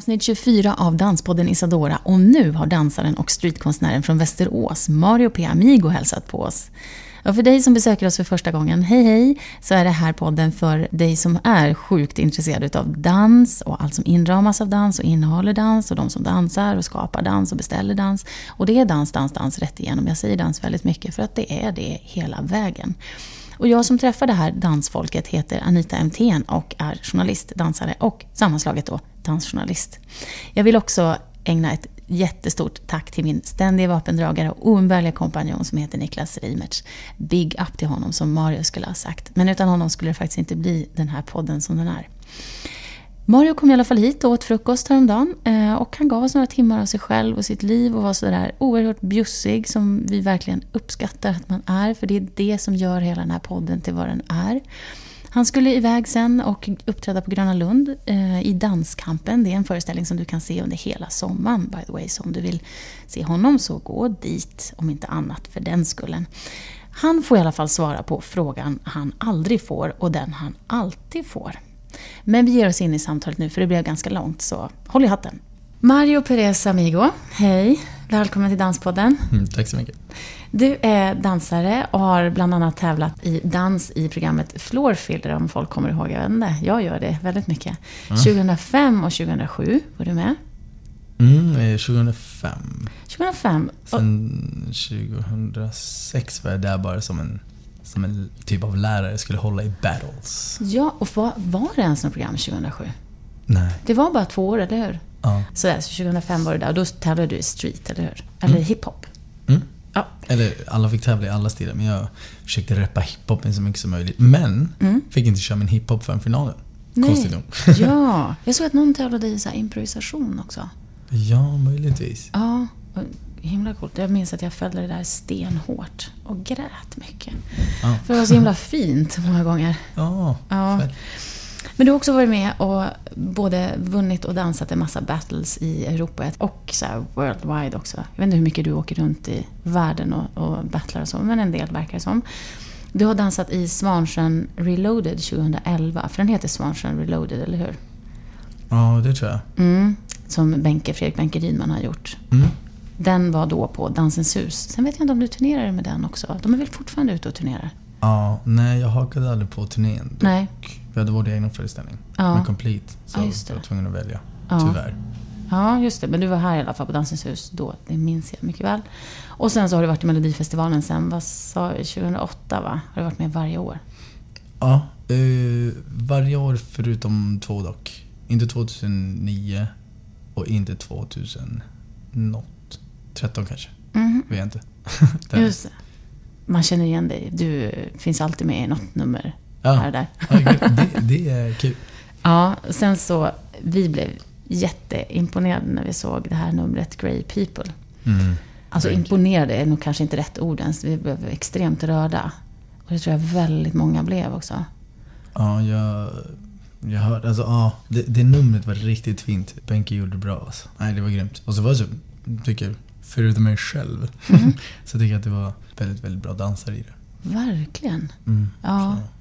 Avsnitt 24 av Danspodden Isadora och nu har dansaren och streetkonstnären från Västerås, Mario P. Amigo, hälsat på oss. Och för dig som besöker oss för första gången, hej hej, så är det här podden för dig som är sjukt intresserad av dans och allt som inramas av dans och innehåller dans och de som dansar och skapar dans och beställer dans. Och det är dans, dans, dans rätt igenom. Jag säger dans väldigt mycket för att det är det hela vägen. Och jag som träffar det här dansfolket heter Anita MTN och är journalist, dansare och sammanslaget då dansjournalist. Jag vill också ägna ett jättestort tack till min ständiga vapendragare och oumbärliga kompanjon som heter Niklas Reimertz. Big up till honom, som Mario skulle ha sagt. Men utan honom skulle det faktiskt inte bli den här podden som den är. Mario kom i alla fall hit och åt frukost häromdagen eh, och han gav oss några timmar av sig själv och sitt liv och var sådär oerhört bjussig som vi verkligen uppskattar att man är, för det är det som gör hela den här podden till vad den är. Han skulle iväg sen och uppträda på Gröna Lund eh, i Danskampen. Det är en föreställning som du kan se under hela sommaren by the way. Så om du vill se honom så gå dit, om inte annat för den skullen. Han får i alla fall svara på frågan han aldrig får och den han alltid får. Men vi ger oss in i samtalet nu för det blev ganska långt så håll i hatten. Mario Perez Amigo, hej. Välkommen till Danspodden. Mm, tack så mycket. Du är dansare och har bland annat tävlat i dans i programmet Floorfiller om folk kommer ihåg. Jag vet inte, jag gör det väldigt mycket. Mm. 2005 och 2007 var du med. Mm, 2005. 2005. Sen 2006 var jag där bara som en, som en typ av lärare, skulle hålla i battles. Ja, och var, var det ens något program 2007? Nej. Det var bara två år, eller hur? Ja. Så, så 2005 var du där och då tävlade du i street, eller hur? Eller mm. hiphop? Ja. Eller alla fick tävla i alla stilar, men jag försökte reppa hiphopen så mycket som möjligt. Men mm. fick inte köra min hiphop förrän finalen. Konstigt nog. ja, jag såg att någon tävlade i så improvisation också. Ja, möjligtvis. Ja, himla coolt. Jag minns att jag följde det där stenhårt och grät mycket. Ja. För det var så himla fint många gånger. Ja, ja. Men du har också varit med och både vunnit och dansat en massa battles i Europa och så worldwide också. Jag vet inte hur mycket du åker runt i världen och, och battlar och så, men en del verkar det som. Du har dansat i Svansjön Reloaded 2011, för den heter Svansjön Reloaded, eller hur? Ja, det tror jag. Mm, som Benke, Fredrik Benke Rydman har gjort. Mm. Den var då på Dansens hus. Sen vet jag inte om du turnerar med den också. De är väl fortfarande ute och turnerar? Ja, nej jag hakade aldrig på turnén. Nej. Vi hade vår egen föreställning. Ja. Med Complete. Så ja, jag var tvungen att välja. Ja. Tyvärr. Ja, just det. Men du var här i alla fall på Dansens hus då. Det minns jag mycket väl. Och sen så har du varit i Melodifestivalen sen, vad sa 2008 va? Har du varit med varje år? Ja, eh, varje år förutom två dock. Inte 2009 och inte 2013 kanske. Mm. Vet jag inte. just det. Man känner igen dig. Du finns alltid med i något nummer ja. här och där. det, det är kul. Ja, sen så, vi blev jätteimponerade när vi såg det här numret Grey People. Mm. Alltså imponerade är nog kanske inte rätt ord ens. Vi blev extremt rörda. Och det tror jag väldigt många blev också. Ja, jag, jag hörde, alltså ja, det, det numret var riktigt fint. Benke gjorde det bra alltså. Nej, det var grymt. Och så var det så, tycker jag, förutom mig själv, mm. så tycker jag att det var väldigt, väldigt bra dansare i det. Verkligen. Mm, ja. Så.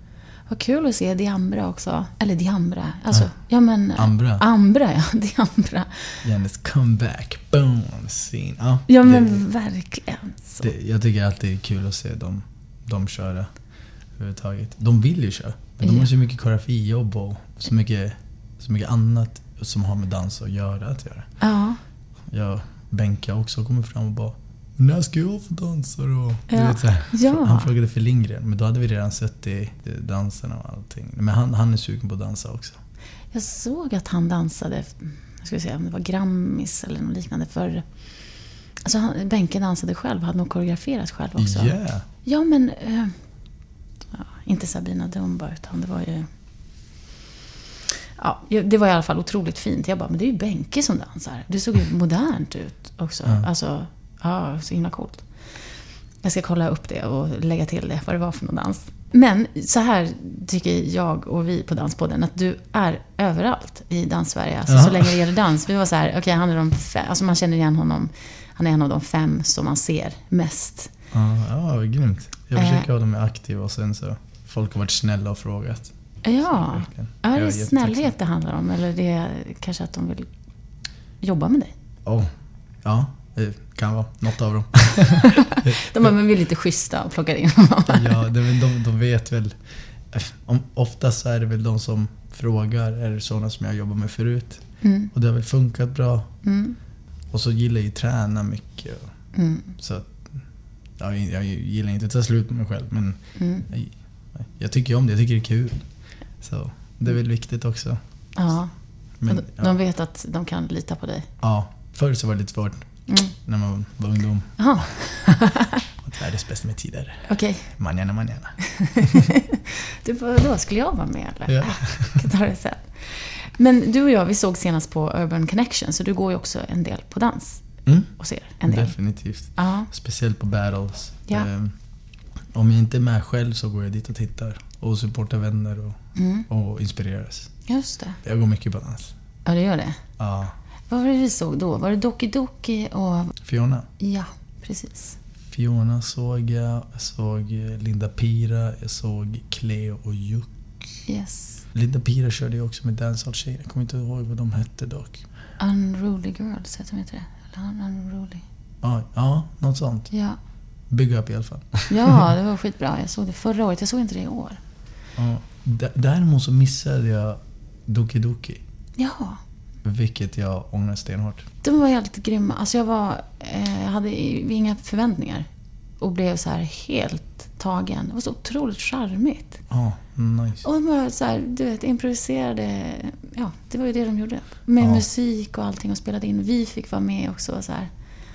Vad kul att se Diambra också. Eller Diambra. Alltså, ja. ja men... Ambra. Ambra, ja. Diambra. Hennes comeback. Boom! Scene. Ja, ja det, men verkligen. Det, jag tycker alltid det är kul att se dem, dem köra. Överhuvudtaget. De vill ju köra. Men de ja. har så mycket koreografijobb och så mycket, så mycket annat som har med dans att göra. Att göra. Ja. Jag, Benka också kommer fram och bara när ska jag få dansa då? Ja. vet, så här. Ja. Han frågade för Lindgren, men då hade vi redan sett det i danserna och allting. Men han, han är sugen på att dansa också. Jag såg att han dansade, jag ska säga om det var Grammis eller något liknande. För, alltså han, Benke dansade själv, hade nog koreograferat själv också. Yeah. Ja, men... Äh, ja, inte Sabina Dumba, utan det var ju... Ja, det var i alla fall otroligt fint. Jag bara, men det är ju Benke som dansar. Det såg ju modernt ut också. Ja. Alltså, ja, så himla coolt. Jag ska kolla upp det och lägga till det, vad det var för någon dans. Men så här tycker jag och vi på Danspodden, att du är överallt i Danssverige. Alltså, Ja. så länge det gäller dans. Vi var så här, okej, han är de fem, alltså man känner igen honom. Han är en av de fem som man ser mest. Ja, ja grymt. Jag försöker hålla mig aktiv och sen så folk har varit snälla och frågat. Ja, Verkligen. ja det snällhet det handlar om? Eller det är kanske att de vill jobba med dig? Oh, ja, det kan vara något av dem. De bara, men vi är lite schyssta och plockar in honom. ja, väl de, de vet väl. Om, oftast är det väl de som frågar, är det sådana som jag jobbar med förut? Mm, Och det har väl funkat bra. mm, Och så gillar jag ju träna mycket. mm, Så att, ja, jag gillar inte att ta slut på mig själv, men mm. jag, jag tycker om det. Jag tycker det är kul. Så det är väl viktigt också. Ja, Men, och ja, de vet att de kan lita på dig. ja, förr så var det lite svårt Mm. när man var ungdom. Världens bästa med tider. okej. Manjana, manjana. Du, då skulle jag vara med eller? Ja. Jag kan ta det sen. Men du och jag, vi såg senast på Urban Connection, så du går ju också en del på dans Mm, och ser en del. definitivt. Ja, Speciellt på battles. Ja. Ehm, om jag inte är med själv så går jag dit och tittar. Och supportar vänner och, mm, och inspireras. just det. Jag går mycket på dans. Ja, det gör det. Ja. Vad var det vi såg då? Var det Doki Doki och... Fiona. Ja, precis. Fiona såg jag. Jag såg eh, Linda Pira. Jag såg Cleo och Juk. Yes. Linda Pira körde ju också med dancehall-tjejer. Jag kommer inte ihåg vad de hette dock. Unruly Girls, heter de inte det? Eller Un- Unruly? Ja, ja något sånt. Ja. Big up i alla fall. ja, det var skitbra. Jag såg det förra året. Jag såg inte det i år. Ja. Däremot så missade jag Doki Doki. Ja, Vilket jag ångrar stenhårt. de var helt grymma. Alltså jag var... Eh, hade inga förväntningar. Och blev så här helt tagen. Det var så otroligt charmigt. Ja, nice. Och de var så här, du vet, improviserade. Ja, det var ju det de gjorde. Med Ja. musik och allting och spelade in. Vi fick vara med också så här.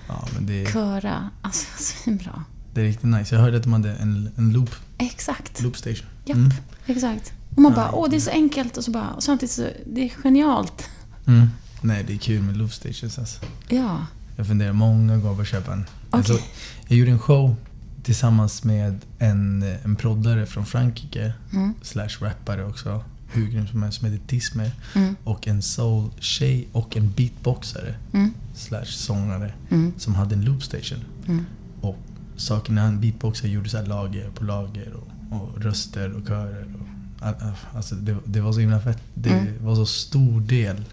Ja, men det, Köra. Alltså, svinbra. det är riktigt nice. Jag hörde att de hade en, en loop, Exakt. loop station. Japp, Mm. exakt. Och man bara, åh det är så enkelt. Och så bara, och samtidigt så, det är genialt. Mm. Nej, det är kul med loop stations alltså. Ja. Jag funderar många gånger på att köpa en. Alltså, Okej. jag gjorde en show tillsammans med en, en proddare från Frankrike, Mm, slash rappare också, hur grym som helst, som heter Tismer. mm, Och en soul-tjej och en beatboxare, mm, slash sångare, mm, som hade en loop station. mm. Och saken när han beatboxade gjorde så lager på lager och, och röster och körer. Och, all- all- alltså det, det var så himla fett. Det Mm. var så stor del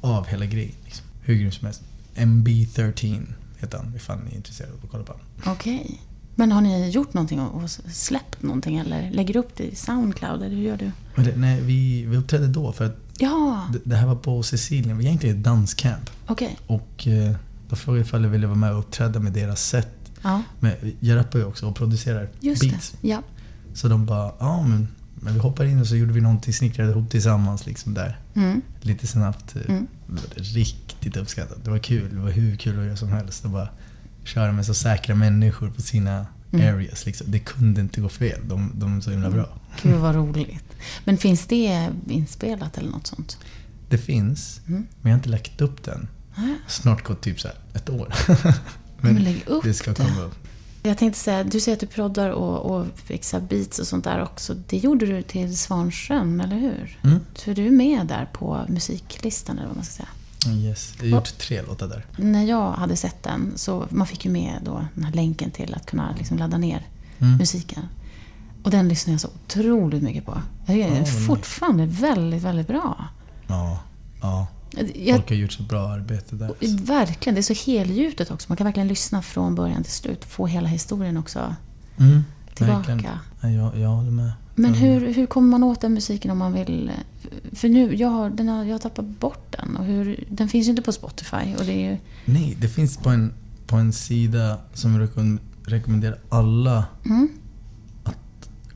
av hela grejen. Liksom. Hur grym som helst. MB13 heter han ifall ni är intresserade av att kolla på honom. Okej. Men har ni gjort någonting och släppt någonting eller lägger upp det i Soundcloud eller hur gör du? Det, nej, vi, vi uppträdde då för att Ja, det, det här var på Sicilien. Det var egentligen ett danscamp. okej. Och eh, då frågade jag ifall jag ville vara med och uppträda med deras set. Ja, Men jag rappar ju också och producerar just beats. det. Ja. Så de bara, ja men, men vi hoppar in och så gjorde vi någonting, snickrade ihop tillsammans liksom där. Mm, Lite snabbt. eh, mm. Riktigt uppskattat. Det var kul. Det var hur kul att göra som helst. Och bara köra med så säkra människor på sina Mm. areas. Liksom. Det kunde inte gå fel. De, de är så himla bra. Gud vad roligt. Men finns det inspelat eller något sånt? Det finns, Mm. men jag har inte lagt upp den. Snart gått typ så ett år. Men lägg upp det ska komma upp. Jag tänkte säga, du säger att du proddar och, och fixar beats och sånt där också. Det gjorde du till Svansjön, eller hur? Mm. För du är med där på musiklistan, eller vad man ska säga. Yes. Jag har gjort tre låtar där. När jag hade sett den, så man fick ju med då den här länken till att kunna liksom ladda ner Mm. musiken. Och den lyssnar jag så otroligt mycket på. Jag tycker den är fortfarande väldigt, väldigt bra. Ja, ja. Jag, Folk har gjort så bra arbete där. verkligen, det är så helgjutet också. Man kan verkligen lyssna från början till slut och få hela historien också Mm. tillbaka. Ja, jag, jag håller med. Men hur, hur kommer man åt den musiken om man vill... För nu, jag har, den har, jag har tappat bort den. Och hur, den finns ju inte på Spotify. Och det är ju... Nej, det finns på en, på en sida som jag rekomm- rekommenderar alla Mm,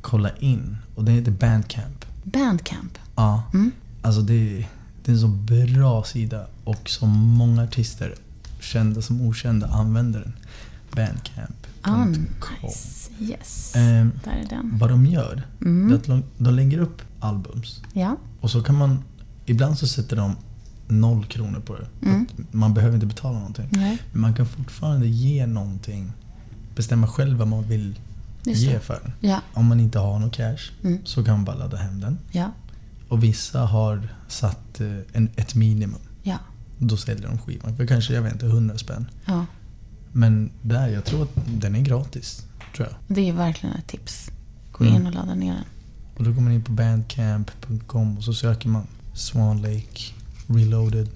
kolla in. Och den heter Bandcamp. Bandcamp. Ja. Mm. Alltså det, det är en så bra sida och så många artister, kända som okända, använder den. Ah, Bandcamp.com. nice. Yes. Ehm, Där är den. vad de gör, det är Mm. att de, lägger upp albums. Ja. Och så kan man ibland så sätter de noll kronor på det. Mm. Man behöver inte betala någonting. Nej, Men man kan fortfarande ge någonting. Bestämma själv vad man vill just ge för den. Ja, Om man inte har någon cash Mm. så kan man bara ladda hem den. ja, Och vissa har satt eh, en, ett minimum. ja, Då säljer de skivan för kanske, jag vet inte, 100 spänn. ja. Men där, jag tror att den är gratis. Tror jag. Det är verkligen ett tips. Gå Mm. in och ladda ner den. Och då går man in på bandcamp.com och så söker man Swan Lake Reloaded.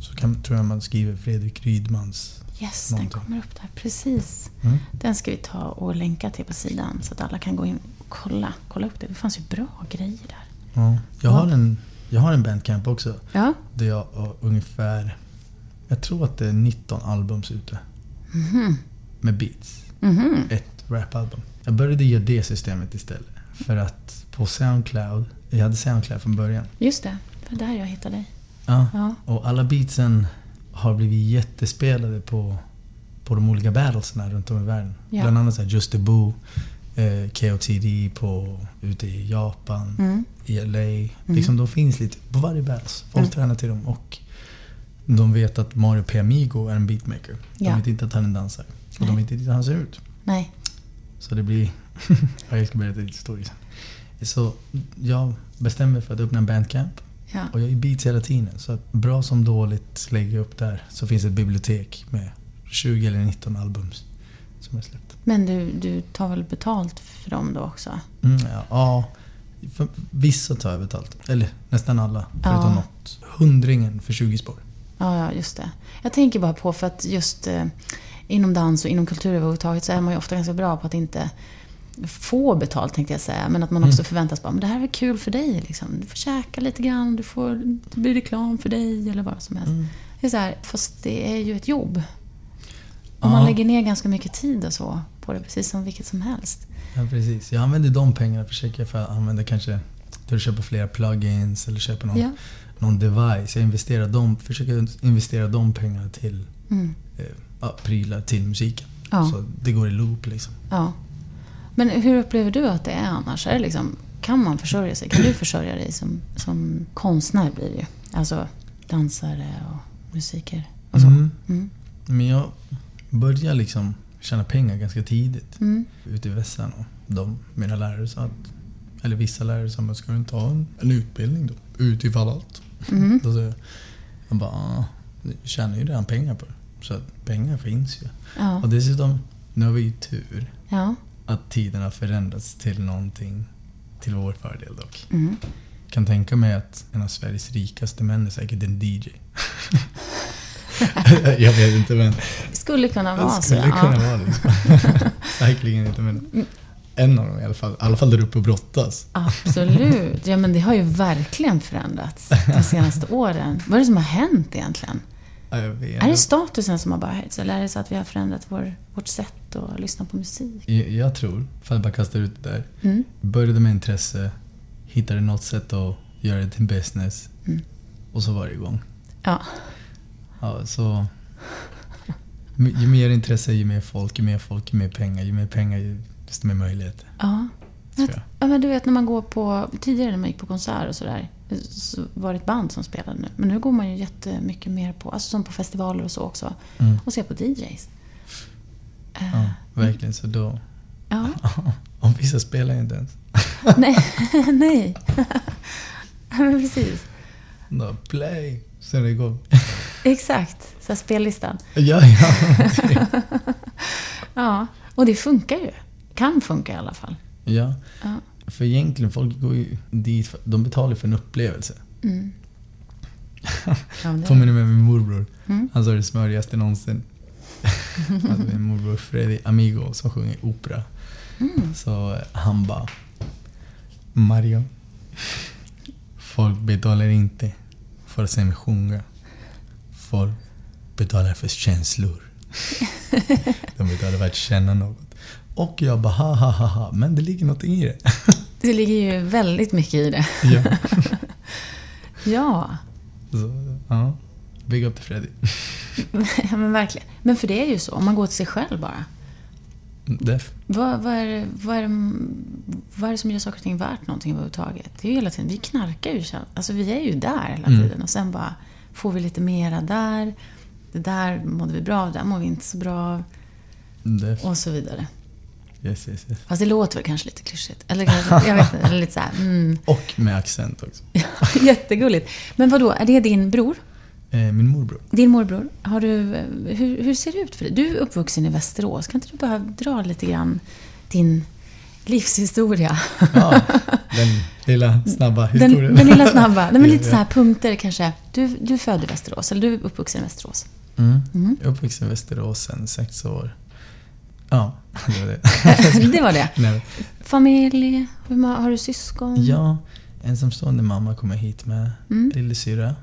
Så kan, tror jag man skriver Fredrik Rydmans. Yes, Någonting. den kommer upp där. Precis. Mm. Den ska vi ta och länka till på sidan så att alla kan gå in och kolla, kolla upp det. Det fanns ju bra grejer där. Ja. Jag, har en, jag har en bandcamp också. Ja. Där jag har ungefär, jag tror att det är 19 albums ute. Mhm. Med beats. Mhm. Ett rapalbum. Jag började göra det systemet istället. För att på Soundcloud, jag hade Soundcloud från början. Just det, det var där jag hittade dig. Ja. Ja. Och alla beatsen har blivit jättespelade på, på de olika battlesna runt om i världen. Ja. Bland annat så Just the Boo, eh, KOTD på, ute i Japan, Mm. i LA. Liksom de finns lite på varje battles. Folk Mm. tränar till dem och de vet att Mario P. Amigo är en beatmaker. De Ja. vet inte att han är dansare. Och Nej. de vet inte hur han ser ut. Nej. Så det blir... Ja, jag ska berätta lite historia sen. Så jag bestämde mig för att öppna en bandcamp. Ja. Och jag är beats hela tiden. Så att bra som dåligt lägger jag upp där. Så finns ett bibliotek med 20 eller 19 album som jag släppt. Men du, du tar väl betalt för dem då också? Mm, ja, ja, för vissa tar jag betalt. Eller nästan alla. Förutom Ja. något. Hundringen för 20 spår. Ja, ja, just det. Jag tänker bara på för att just eh, inom dans och inom kultur överhuvudtaget så är man ju ofta ganska bra på att inte få betalt tänkte jag säga. Men att man också förväntas bara, men det här är kul för dig liksom. Du får käka lite grann, du får, det blir reklam för dig eller vad som helst. Mm. Det är så här, fast det är ju ett jobb. Och man Ja. lägger ner ganska mycket tid och så på det, precis som vilket som helst. Ja, precis. Jag använder de pengarna försöker jag för att använda kanske till att köpa flera plugins eller köpa någon, Ja. någon device. Jag investerar dem, försöker investera de pengarna till Mm. eh, prylar till musiken. Ja. Så det går i loop liksom. ja. Men hur upplever du att det är annars? Är det liksom, kan man försörja sig? Kan du försörja dig som, som konstnär blir det ju? Alltså dansare och musiker och så. Mm. Mm. Men jag började liksom tjäna pengar ganska tidigt Mm. ute i vässan. Och de, mina lärare sa att, eller vissa lärare sa att ska du inte ha en, en utbildning då? Utifall allt. Mm. Då sa jag, jag bara, "Ah, jag tjänar ju redan pengar på det. Så att pengar finns ju. Ja. Och dessutom, nu har vi ju tur ja. att tiden har förändrats till någonting till vår fördel dock. Mm. kan tänka mig att en av Sveriges rikaste män är säkert en DJ. jag vet inte men Skulle kunna vara så. skulle ja. kunna vara det. Inte men en av dem i alla fall. I alla fall där uppe och brottas. Absolut. Ja, men det har ju verkligen förändrats de senaste åren. Vad är det som har hänt egentligen? Ja. Är det statusen som har bara höjts? Eller är det så att vi har förändrat vår, vårt sätt att lyssna på musik? jag, jag tror, för att bara kasta ut det där. Mm. Började med intresse, hittade något sätt att göra det till business. Mm. Och så var det igång. Ja. Ja, så... Ju mer intresse, ju mer folk, ju mer folk, ju mer pengar. Ju mer pengar, desto mer möjligheter. ja. Ja, men du vet när man går på... Tidigare när man gick på konsert och sådär. Så var det ett band som spelade nu. Men nu går man ju jättemycket mer på... Alltså som på festivaler och så också. Mm. Och ser på DJs. Eh, Ja, verkligen. Så då... ja. Om vissa spelar inte ens. Nej. Nej. Men precis. Då, play! Så är det igång. Exakt. Så spellistan. ja, ja. Ja. Och det funkar ju. Kan funka i alla fall. ja. Ja. För egentligen, folk går ju dit, för, de betalar för en upplevelse. Mm. Ja, Påminner mig om min morbror. Mm. Han sa det smörigaste någonsin. alltså min morbror Freddy Amigo som sjunger opera. Mm. Så eh, han bara Mario. Folk betalar inte för att se mig sjunga. Folk betalar för känslor. De betalar för att känna något. Och jag bara ha ha ha ha. Men det ligger något i det. Det ligger ju väldigt mycket i det. ja. Ja. Så, ja. Big up Freddy. ja, men verkligen. Men för det är ju så. Om man går till sig själv bara. Def. Vad, vad, är, det- vad, är, det- vad är det som gör saker och ting värt någonting överhuvudtaget? Det är ju hela tiden, vi knarkar ju. Alltså vi är ju där hela Mm. tiden. Och sen bara får vi lite mera där. Det där mådde vi bra av, det där mår vi inte så bra av. Def. Och så vidare. Yes, yes, yes. Fast det låter väl kanske lite klyschigt. Eller kanske, jag vet inte, lite såhär, mm. Och med accent också. Jättegulligt. Men vad då? är det din bror? Eh, min morbror. Din morbror? Har du, eh, hur, hur ser det ut för dig? Du är uppvuxen i Västerås. Kan inte du bara dra lite grann din livshistoria? Ja, den lilla snabba Den, historien. den lilla snabba. Nej, men lite så här punkter kanske. Du, du är född i Västerås, eller du är uppvuxen i Västerås. Mm. Mm. Jag är uppvuxen i Västerås sedan sex år. Ja, det var det. det var det. Nej. Familj? Har du syskon? Ja, ensamstående mamma kommer hit med Mm. lillasyrra.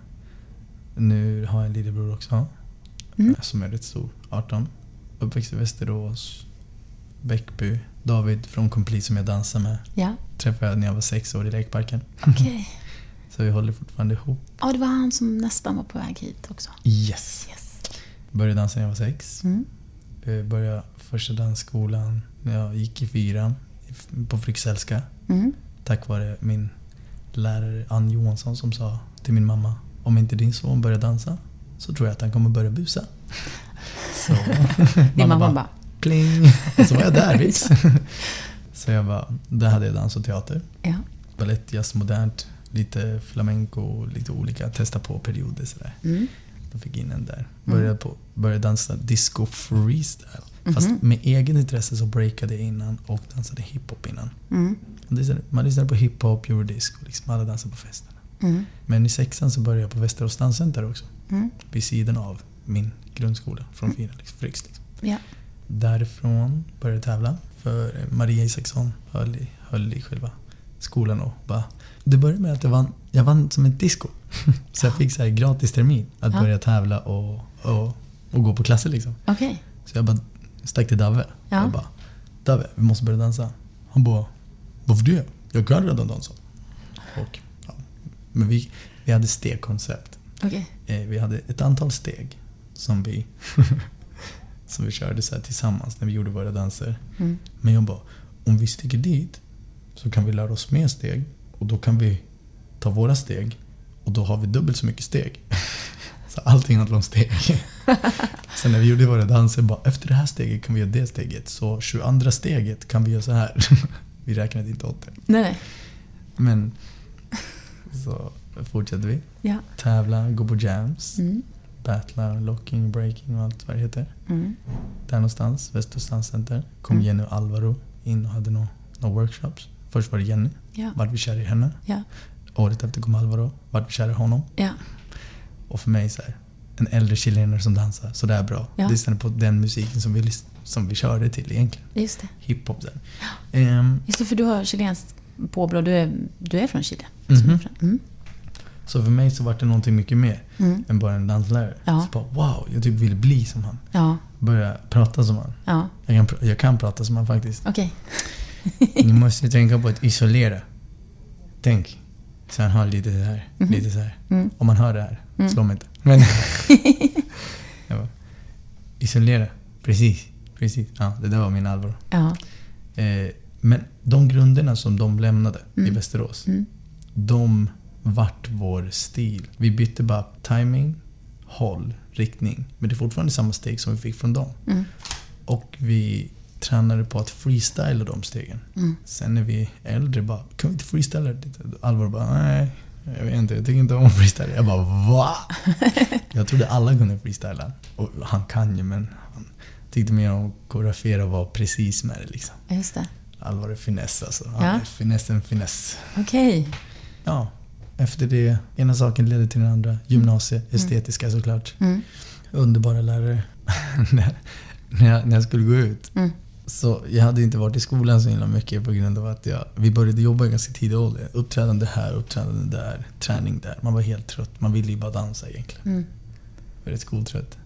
Nu har jag en lillebror också. Mm. Som är rätt stor, 18. Uppväxt i Västerås, Bäckby. David från Complete som jag dansar med Ja, träffade jag när jag var sex år i lekparken. okej. Så vi håller fortfarande ihop. Ja, det var han som nästan var på väg hit också. Yes. Yes. Började dansa när jag var sex. Mm. Eh, Började första dansskolan när jag gick i fyran på Fryxellska. Mm. Tack vare min lärare Ann Johansson som sa till min mamma om inte din son börjar dansa så tror jag att han kommer börja busa. Så Din mamma bara, pling och så var jag där vips. Så jag bara, där hade jag dans och teater. ja. Balett, jazz, modernt, lite flamenco, lite olika, testa på perioder sådär. Mm. Då fick in en där. Började, på, började dansa disco freestyle. Fast Mhm. med egen intresse så breakade jag innan och dansade hiphop innan. Mm. Och Man lyssnade på hiphop, eurodisco, liksom alla dansade på festerna. Mm. Men i sexan så började jag på Västerås danscenter också. Mm. Vid sidan av min grundskola från fyran, liksom, Fryx. Liksom. Ja. Därifrån började jag tävla. För Maria Isaksson höll i, höll i själva skolan och bara... Det började med att jag vann, jag vann som ett disco. Så jag fick så här gratis termin att Ja. börja tävla och, och, och gå på klasser liksom. Okej. Så jag bara stack till Davve. Ja. Jag bara, Davve, vi måste börja dansa. Han bara, varför det? Jag kan redan dansa. Och, ja. Men vi, vi hade stegkoncept. Okej. Eh, vi hade ett antal steg som vi, som vi körde så tillsammans när vi gjorde våra danser. Mm. Men jag bara, om vi sticker dit så kan vi lära oss mer steg och då kan vi ta våra steg och då har vi dubbelt så mycket steg. Så allting handlar om steg. Sen när vi gjorde våra danser, bara efter det här steget kan vi göra det steget. Så 22 steget kan vi göra så här. Vi räknade inte åt det. Nej. Men så fortsatte vi. Ja. Tävla, gå på jams, Mm. battla, locking, breaking och allt vad det heter. Mm. Där någonstans, Västerås danscenter, kom Mm. Jenny och Alvaro in och hade några no workshops. Först var det Jenny, Ja. vart vi kär i henne. Ja. Året efter kom Alvaro, vart vi kär i honom. Ja. Och för mig så här, en äldre chilenare som dansar sådär bra. Ja. Lyssnade på den musiken som vi, som vi körde till egentligen. Just det. Hiphop där. Ehm, Just det, för du har chilenskt påbrå. Du är, du är från Chile. Mhm. Mm. så för mig så var det någonting mycket mer Mm. än bara en danslärare. Ja. Så bara, wow, jag typ ville bli som han. Ja. Börja prata som han. Ja. Jag kan, jag kan prata som han faktiskt. Okej. Ni måste tänka på att isolera. Tänk. Så han har lite så här, Mhm. lite så här. Mm. Om man hör det här, Mm. slå mig inte. Men... bara, isolera. Precis. Precis. Ja, det där var min allvar. Ja. Eh, men de grunderna som de lämnade i Mm. Västerås, Mm. de vart vår stil. Vi bytte bara timing, håll, riktning. Men det är fortfarande samma steg som vi fick från dem. Mm. Och vi tränade på att freestyla de stegen. Mm. Sen när vi är äldre bara, kan vi inte freestyla? Alvar bara, nej. Jag vet inte, jag tycker inte om freestyle. Jag bara, va? jag trodde alla kunde freestyla. Och han kan ju, men han tyckte mer om att koreografera och vara precis med det liksom. Just det. Alvar är finess alltså. Han Ja. är finessen finess. Okej. Ja, efter det, ena saken ledde till den andra. Gymnasie, estetiska såklart. Mm. Underbara lärare. när, när, jag, när jag skulle gå ut Mm. Så jag hade inte varit i skolan så himla mycket på grund av att jag, vi började jobba i ganska tidig ålder. Uppträdande här, uppträdande där, träning där. Man var helt trött. Man ville ju bara dansa egentligen. Mm. Jag var rätt skoltrött.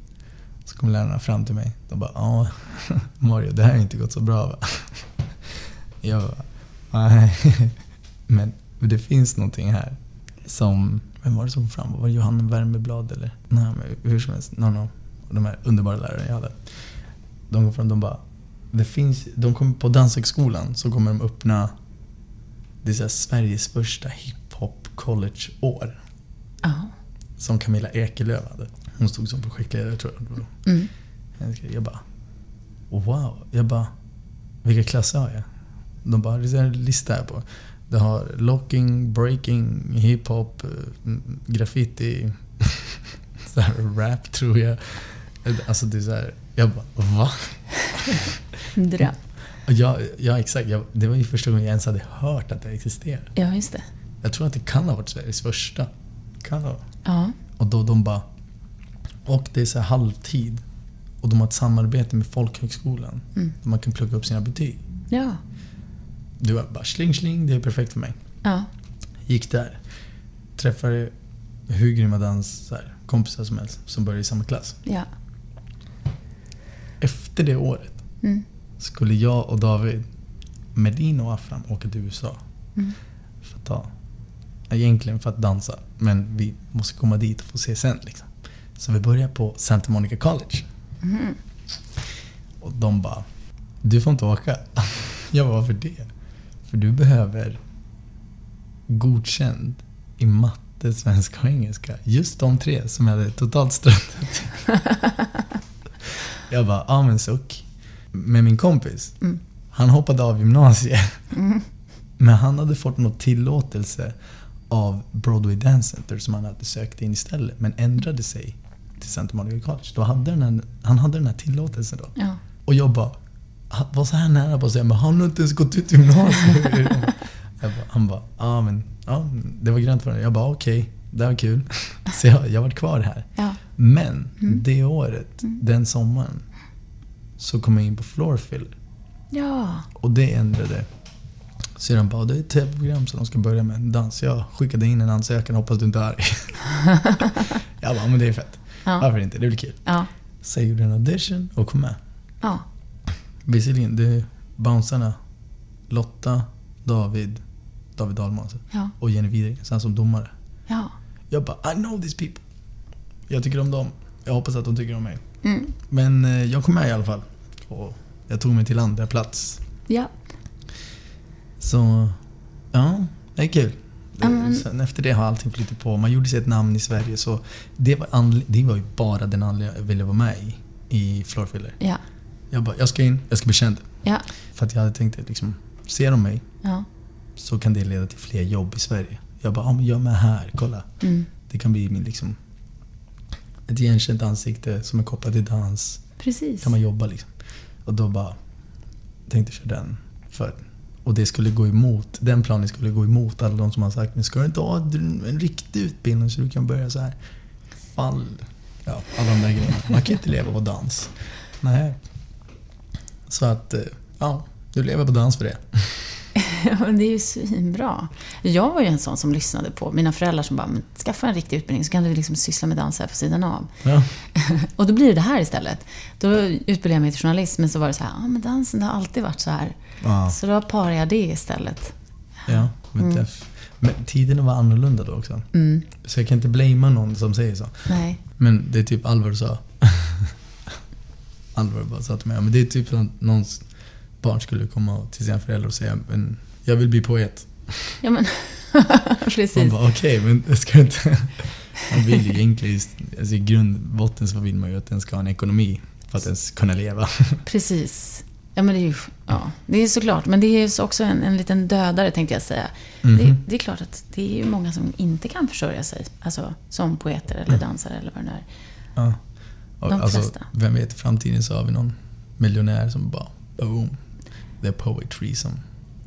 Så kom lärarna fram till mig. De bara ja, Mario det här har inte gått så bra va? Jag bara nej. Men det finns någonting här som, vem var det som kom fram? Var det Johanna Värmeblad eller? Nej men hur som helst, no, no. De här underbara lärarna jag hade. De kom fram och de bara det finns, de kommer på Danshögskolan så kommer de öppna det är så Sveriges första hiphop college-år. Ja. Som Camilla Ekelöf hade. Hon stod som projektledare tror jag. Mm. Jag bara Wow. Jag bara Vilka klasser har jag? De bara, det är en lista här på. Det har locking, breaking, hiphop, eh, graffiti, så rap tror jag. Alltså det är så här, jag bara va? Dröm. Ja, ja exakt. Jag, det var ju första gången jag ens hade hört att det existerade. Ja, just det. Jag tror att det kan ha varit Sveriges första. Kan ha. Ja. Och då de bara... Och det är så här halvtid. Och de har ett samarbete med folkhögskolan. Mm. Där man kan plugga upp sina betyg. Ja. Du var bara sling sling, det är perfekt för mig. Ja. Gick där. Träffade hur grymma dans, så här, kompisar som helst som började i samma klass. Ja. Efter det året Mm. skulle jag och David, Medin och Afram, åka till USA. Mm. För att ta, egentligen för att dansa, men vi måste komma dit och få se sen. Liksom. Så vi börjar på Santa Monica College. Mm. Och de bara, du får inte åka. Jag bara, varför det? För du behöver godkänd i matte, svenska och engelska. Just de tre som jag hade totalt struntat. Jag bara, ja men suck. Med min kompis, Mm. han hoppade av gymnasiet. Mm. Men han hade fått något tillåtelse av Broadway Dance Center som han hade sökt in istället. Men ändrade sig till Santa Monica College. Då hade den här, han hade den här tillåtelsen då. Ja. Och jag bara, var så här nära på att säga, men han har inte ens gått ut gymnasiet. jag bara, han bara, ja men ja, det var grönt för honom. Jag bara, okej, det var kul. Så jag, jag var kvar här. Ja. Men Mm. det året, Mm. den sommaren, så kom jag in på floor filler. Ja. Och det ändrade. De bara, det är ett tv-program som de ska börja med dans. Jag skickade in en ansökan, hoppas du inte är arg. jag bara, men det är fett. Ja. Varför inte? Det blir kul. Ja. Så jag gjorde en audition och kom med. Ja. Visserligen, det är bouncerna. Lotta, David, David Dahlman alltså, Ja. och Jenny Widegren sen som domare. Ja. Jag bara, I know these people. Jag tycker om dem. Jag hoppas att de tycker om mig. Mm. Men eh, jag kom med i alla fall. Och jag tog mig till andra plats. Ja. Så, ja, det är kul. Men- Sen efter det har allting flyttat på. Man gjorde sig ett namn i Sverige så det var, det var ju bara den anledningen jag ville vara med i, i Floorfiller. Ja. Jag bara, jag ska in, jag ska bli känd. Ja. För att jag hade tänkt att liksom, ser de mig Ja. så kan det leda till fler jobb i Sverige. Jag bara, ja men jag är med här, kolla. Mm. Det kan bli min liksom, ett igenkänt ansikte som är kopplat till dans. Precis. kan man jobba liksom. Och då bara tänkte jag köra den. För, och det skulle gå emot, den planen skulle gå emot alla de som har sagt men ska du inte ha en en riktig utbildning så du kan börja så här fall, ja alla de där grejerna. Man kan inte leva på dans. Nej. Så att, eh, ja, du lever på dans för det. Det är ju svinbra. Jag var ju en sån som lyssnade på mina föräldrar som bara, men skaffa en riktig utbildning så kan du liksom syssla med dans här på sidan av. Ja. Och då blir det det här istället. Då utbildade jag mig till journalist, men så var det så här, ja men dansen det har alltid varit så här. Ja, Så då parar jag det istället. ja men, Mm. men tiderna var annorlunda då också. Mm. Så jag kan inte blamea någon som säger så. Nej. Men det är typ Alvar sa. Alvar bara sa till mig, men det är typ som någons barn skulle komma till sina föräldrar och säga, men jag vill bli poet. Ja men, Man precis. bara, okej, men det ska inte... Man vill ju egentligen, alltså i grund och botten så vill man ju att den ska ha en ekonomi för att ens kunna leva. Precis. Ja men det är ju, ja, det är såklart. Men det är ju så också en, en liten dödare tänkte jag säga. Det, Mhm. det är klart att det är ju många som inte kan försörja sig. Alltså som poeter eller dansare eller vad det nu är. Ja. Och, De alltså, flesta. vem vet, i framtiden så har vi någon miljonär som bara, boom. The poetry som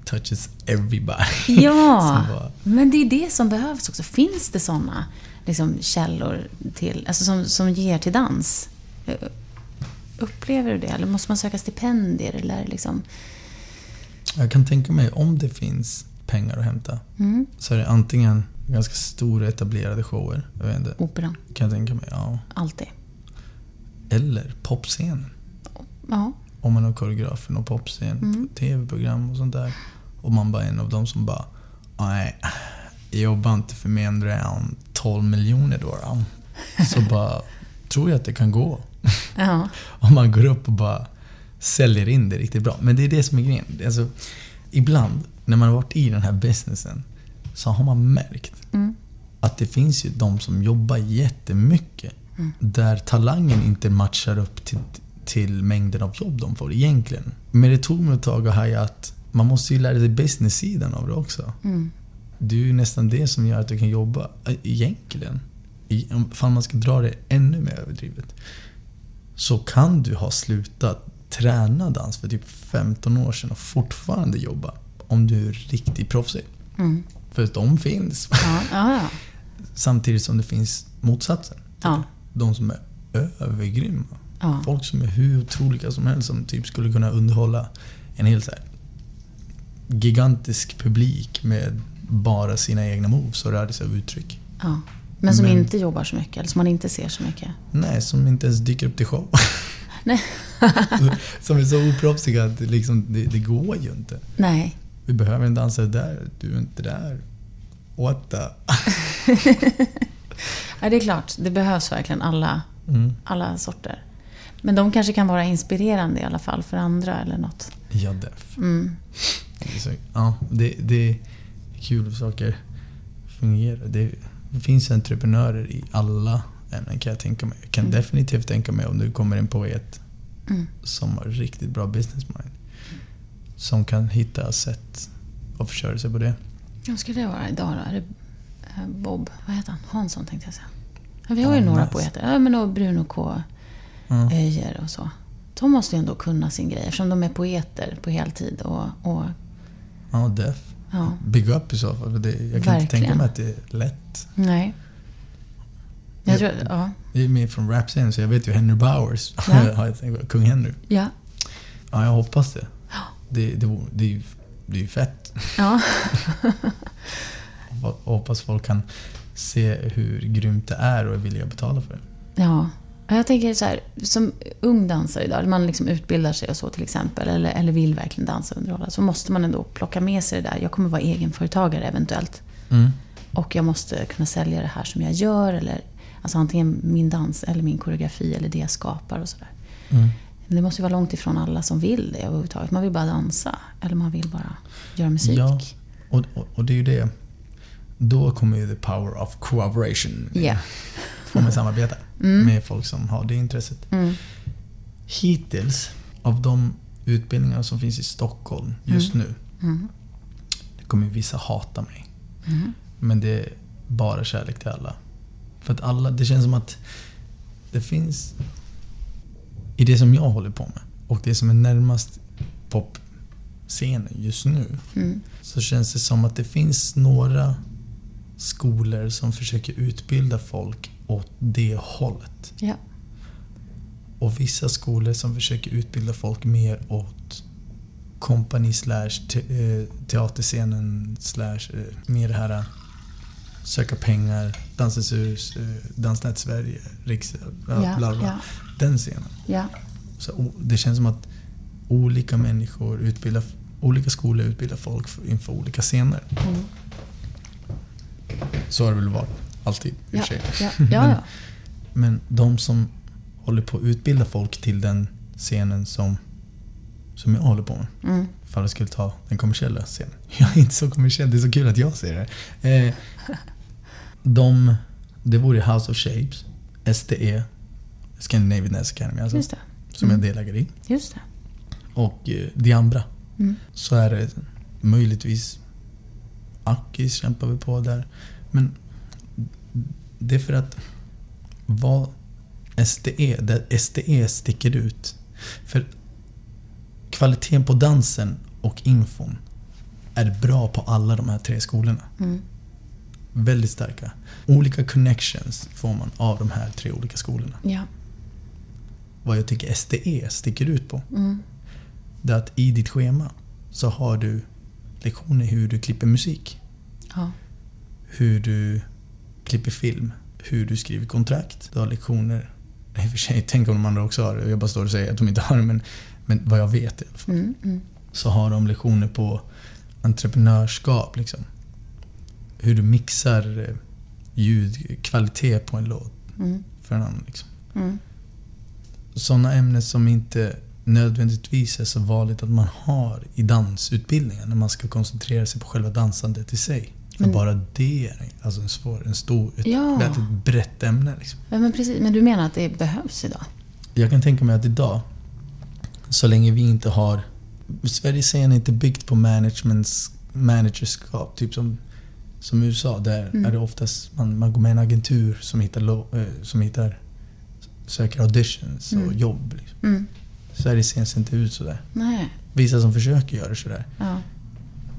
touches everybody. Ja, bara, men det är det som behövs också. Finns det sådana liksom, källor till, alltså, som, som ger till dans? Eh, Upplever du det? Eller måste man söka stipendier? Eller liksom... Jag kan tänka mig om det finns pengar att hämta Mm. så är det antingen ganska stora etablerade shower, jag vet inte, Operan, kan jag tänka mig. Ja. alltid. Eller popscenen. Ja, Om man har koreografen och popscen, Mm. tv-program och sånt där. Och man bara är en av dem som bara, nej, jobbar inte för mindre än 12 miljoner då. då." Så bara, tror jag att det kan gå. ja, Om man går upp och bara säljer in det riktigt bra. Men det är det som är grejen. Alltså, ibland när man har varit i den här businessen så har man märkt Mm. att det finns ju de som jobbar jättemycket Mm. där talangen inte matchar upp till, till mängden av jobb de får egentligen. Men det tog mig ett tag att haja att man måste ju lära sig business-sidan av det också. Mm. Det är ju nästan det som gör att du kan jobba äh, egentligen. Om- man ska dra det ännu mer överdrivet. Så kan du ha slutat träna dans för typ 15 år sedan och fortfarande jobba. Om du är riktigt proffsig. Mm. För de finns. Ja, ja, ja. Samtidigt som det finns motsatsen. De som är övergrymma. Ja. Folk som är hur otroliga som helst som typ skulle kunna underhålla en hel så här, gigantisk publik med bara sina egna moves och rörelser och uttryck. ja. Men som Men- inte jobbar så mycket, eller som man inte ser så mycket. Nej, som inte ens dyker upp till show. Nej. som är så oproffsiga att det, liksom, det, det går ju inte. Nej. Vi behöver en dansare där, du är inte där. What the... Ja, det är klart. Det behövs verkligen alla, Mm. alla sorter. Men de kanske kan vara inspirerande i alla fall för andra eller något. Ja, def. Mm. Det är så, ja, det, det är kul saker fungerar. Det, det finns entreprenörer i alla ämnen kan jag tänka mig. Jag kan Mm. definitivt tänka mig om du kommer en poet Mm. som har riktigt bra business mind. Som kan hitta sätt att försörja sig på det. Vad ska det vara idag då? Är det eh, Bob, vad heter han? Hansson tänkte jag säga. Ja, vi har ju Ja, några nice. poeter. Ja, men och Bruno K. Ja. Öijer och så. De måste ju ändå kunna sin grej eftersom de är poeter på heltid. Och, och, Ja, def. ja, Big up i så fall. Det, jag kan inte Verkligen. tänka mig att det är lätt. nej. Jag Ja. tror, ja. Jag är med från rapscenen så jag vet ju Henry Bowers. Ja. jag Kung Henry. Ja. Ja, jag hoppas det. Det, det, vore- det, är, ju, det är ju fett. ja. Jag hoppas folk kan se hur grymt det är och är villiga att betala för det. Ja. Jag tänker så här, som ung dansare idag, man liksom utbildar sig och så till exempel, eller, eller vill verkligen dansa och underhålla, så måste man ändå plocka med sig det där. Jag kommer vara egenföretagare eventuellt. Mm. Och jag måste kunna sälja det här som jag gör, eller alltså antingen min dans eller min koreografi eller det jag skapar och sådär. Mm. Men det måste ju vara långt ifrån alla som vill det överhuvudtaget. Man vill bara dansa, eller man vill bara göra musik. Ja, och, och, och det är ju det. Då kommer ju the power of cooperation. in. Får man samarbeta Mm. med folk som har det intresset. Mm. Hittills, av de utbildningar som finns i Stockholm just nu, Mm. det kommer vissa hata mig. Mm. Men det är bara kärlek till alla. För att alla, det känns som att det finns i det som jag håller på med och det som är närmast popscenen just nu Mm. så känns det som att det finns några skolor som försöker utbilda folk åt det hållet. Ja. Och vissa skolor som försöker utbilda folk mer åt kompani slash eh, teaterscenen slash eh, mer det här eh, söka pengar, Dansens hus, Dansnät Sverige, Riks... Ja, bla bla. ja. Den scenen. Ja. Så det känns som att olika människor utbildar, olika skolor utbildar folk för, inför olika scener. Mm. Så har det väl varit. Alltid i och för sig. Ja. Ja, ja. Men de som håller på att utbilda folk till den scenen som, som jag håller på med. Mm. Ifall jag skulle ta den kommersiella scenen. Jag är inte så kommersiell, det är så kul att jag säger det. Eh, de, det vore House of Shapes, SDE, Scandinavian Dance Academy alltså, Just det. som jag Mm. delägare i. Just det. Och eh, de andra. Mm. Så är det möjligtvis Akis kämpar vi på där. Men det är för att vad SDE, där SDE sticker ut. För kvaliteten på dansen och infon är bra på alla de här tre skolorna. Mm. Väldigt starka. Olika connections får man av de här tre olika skolorna. Ja. Vad jag tycker SDE sticker ut på Mm. det är att i ditt schema så har du lektioner hur du klipper musik. Ja. Hur du klipper film. Hur du skriver kontrakt. Du har lektioner. I och för sig, tänk om de andra också har det. Jag bara står och säger att de inte har det. Men, men vad jag vet i alla fall. Mm. Mm. Så har de lektioner på entreprenörskap. Liksom. Hur du mixar eh, ljudkvalitet på en låt Mm. för en annan. Liksom. Mm. Sådana ämnen som inte nödvändigtvis är så vanligt att man har i dansutbildningen när man ska koncentrera sig på själva dansandet i sig. Men- bara det är alltså en, svår, en stor, ett Ja. väldigt brett ämne. Liksom. Ja, men, precis. men du menar att det behövs idag? Jag kan tänka mig att idag, så länge vi inte har... Sveriges scen är inte byggt på managerskap. Typ som, som USA. Där Mm. är det oftast man, man går med en agentur som hittar, lo, eh, som hittar söker auditions och Mm. jobb. Liksom. Mm. Sveriges scen ser inte ut sådär. Nej. Vissa som försöker göra sådär. Ja.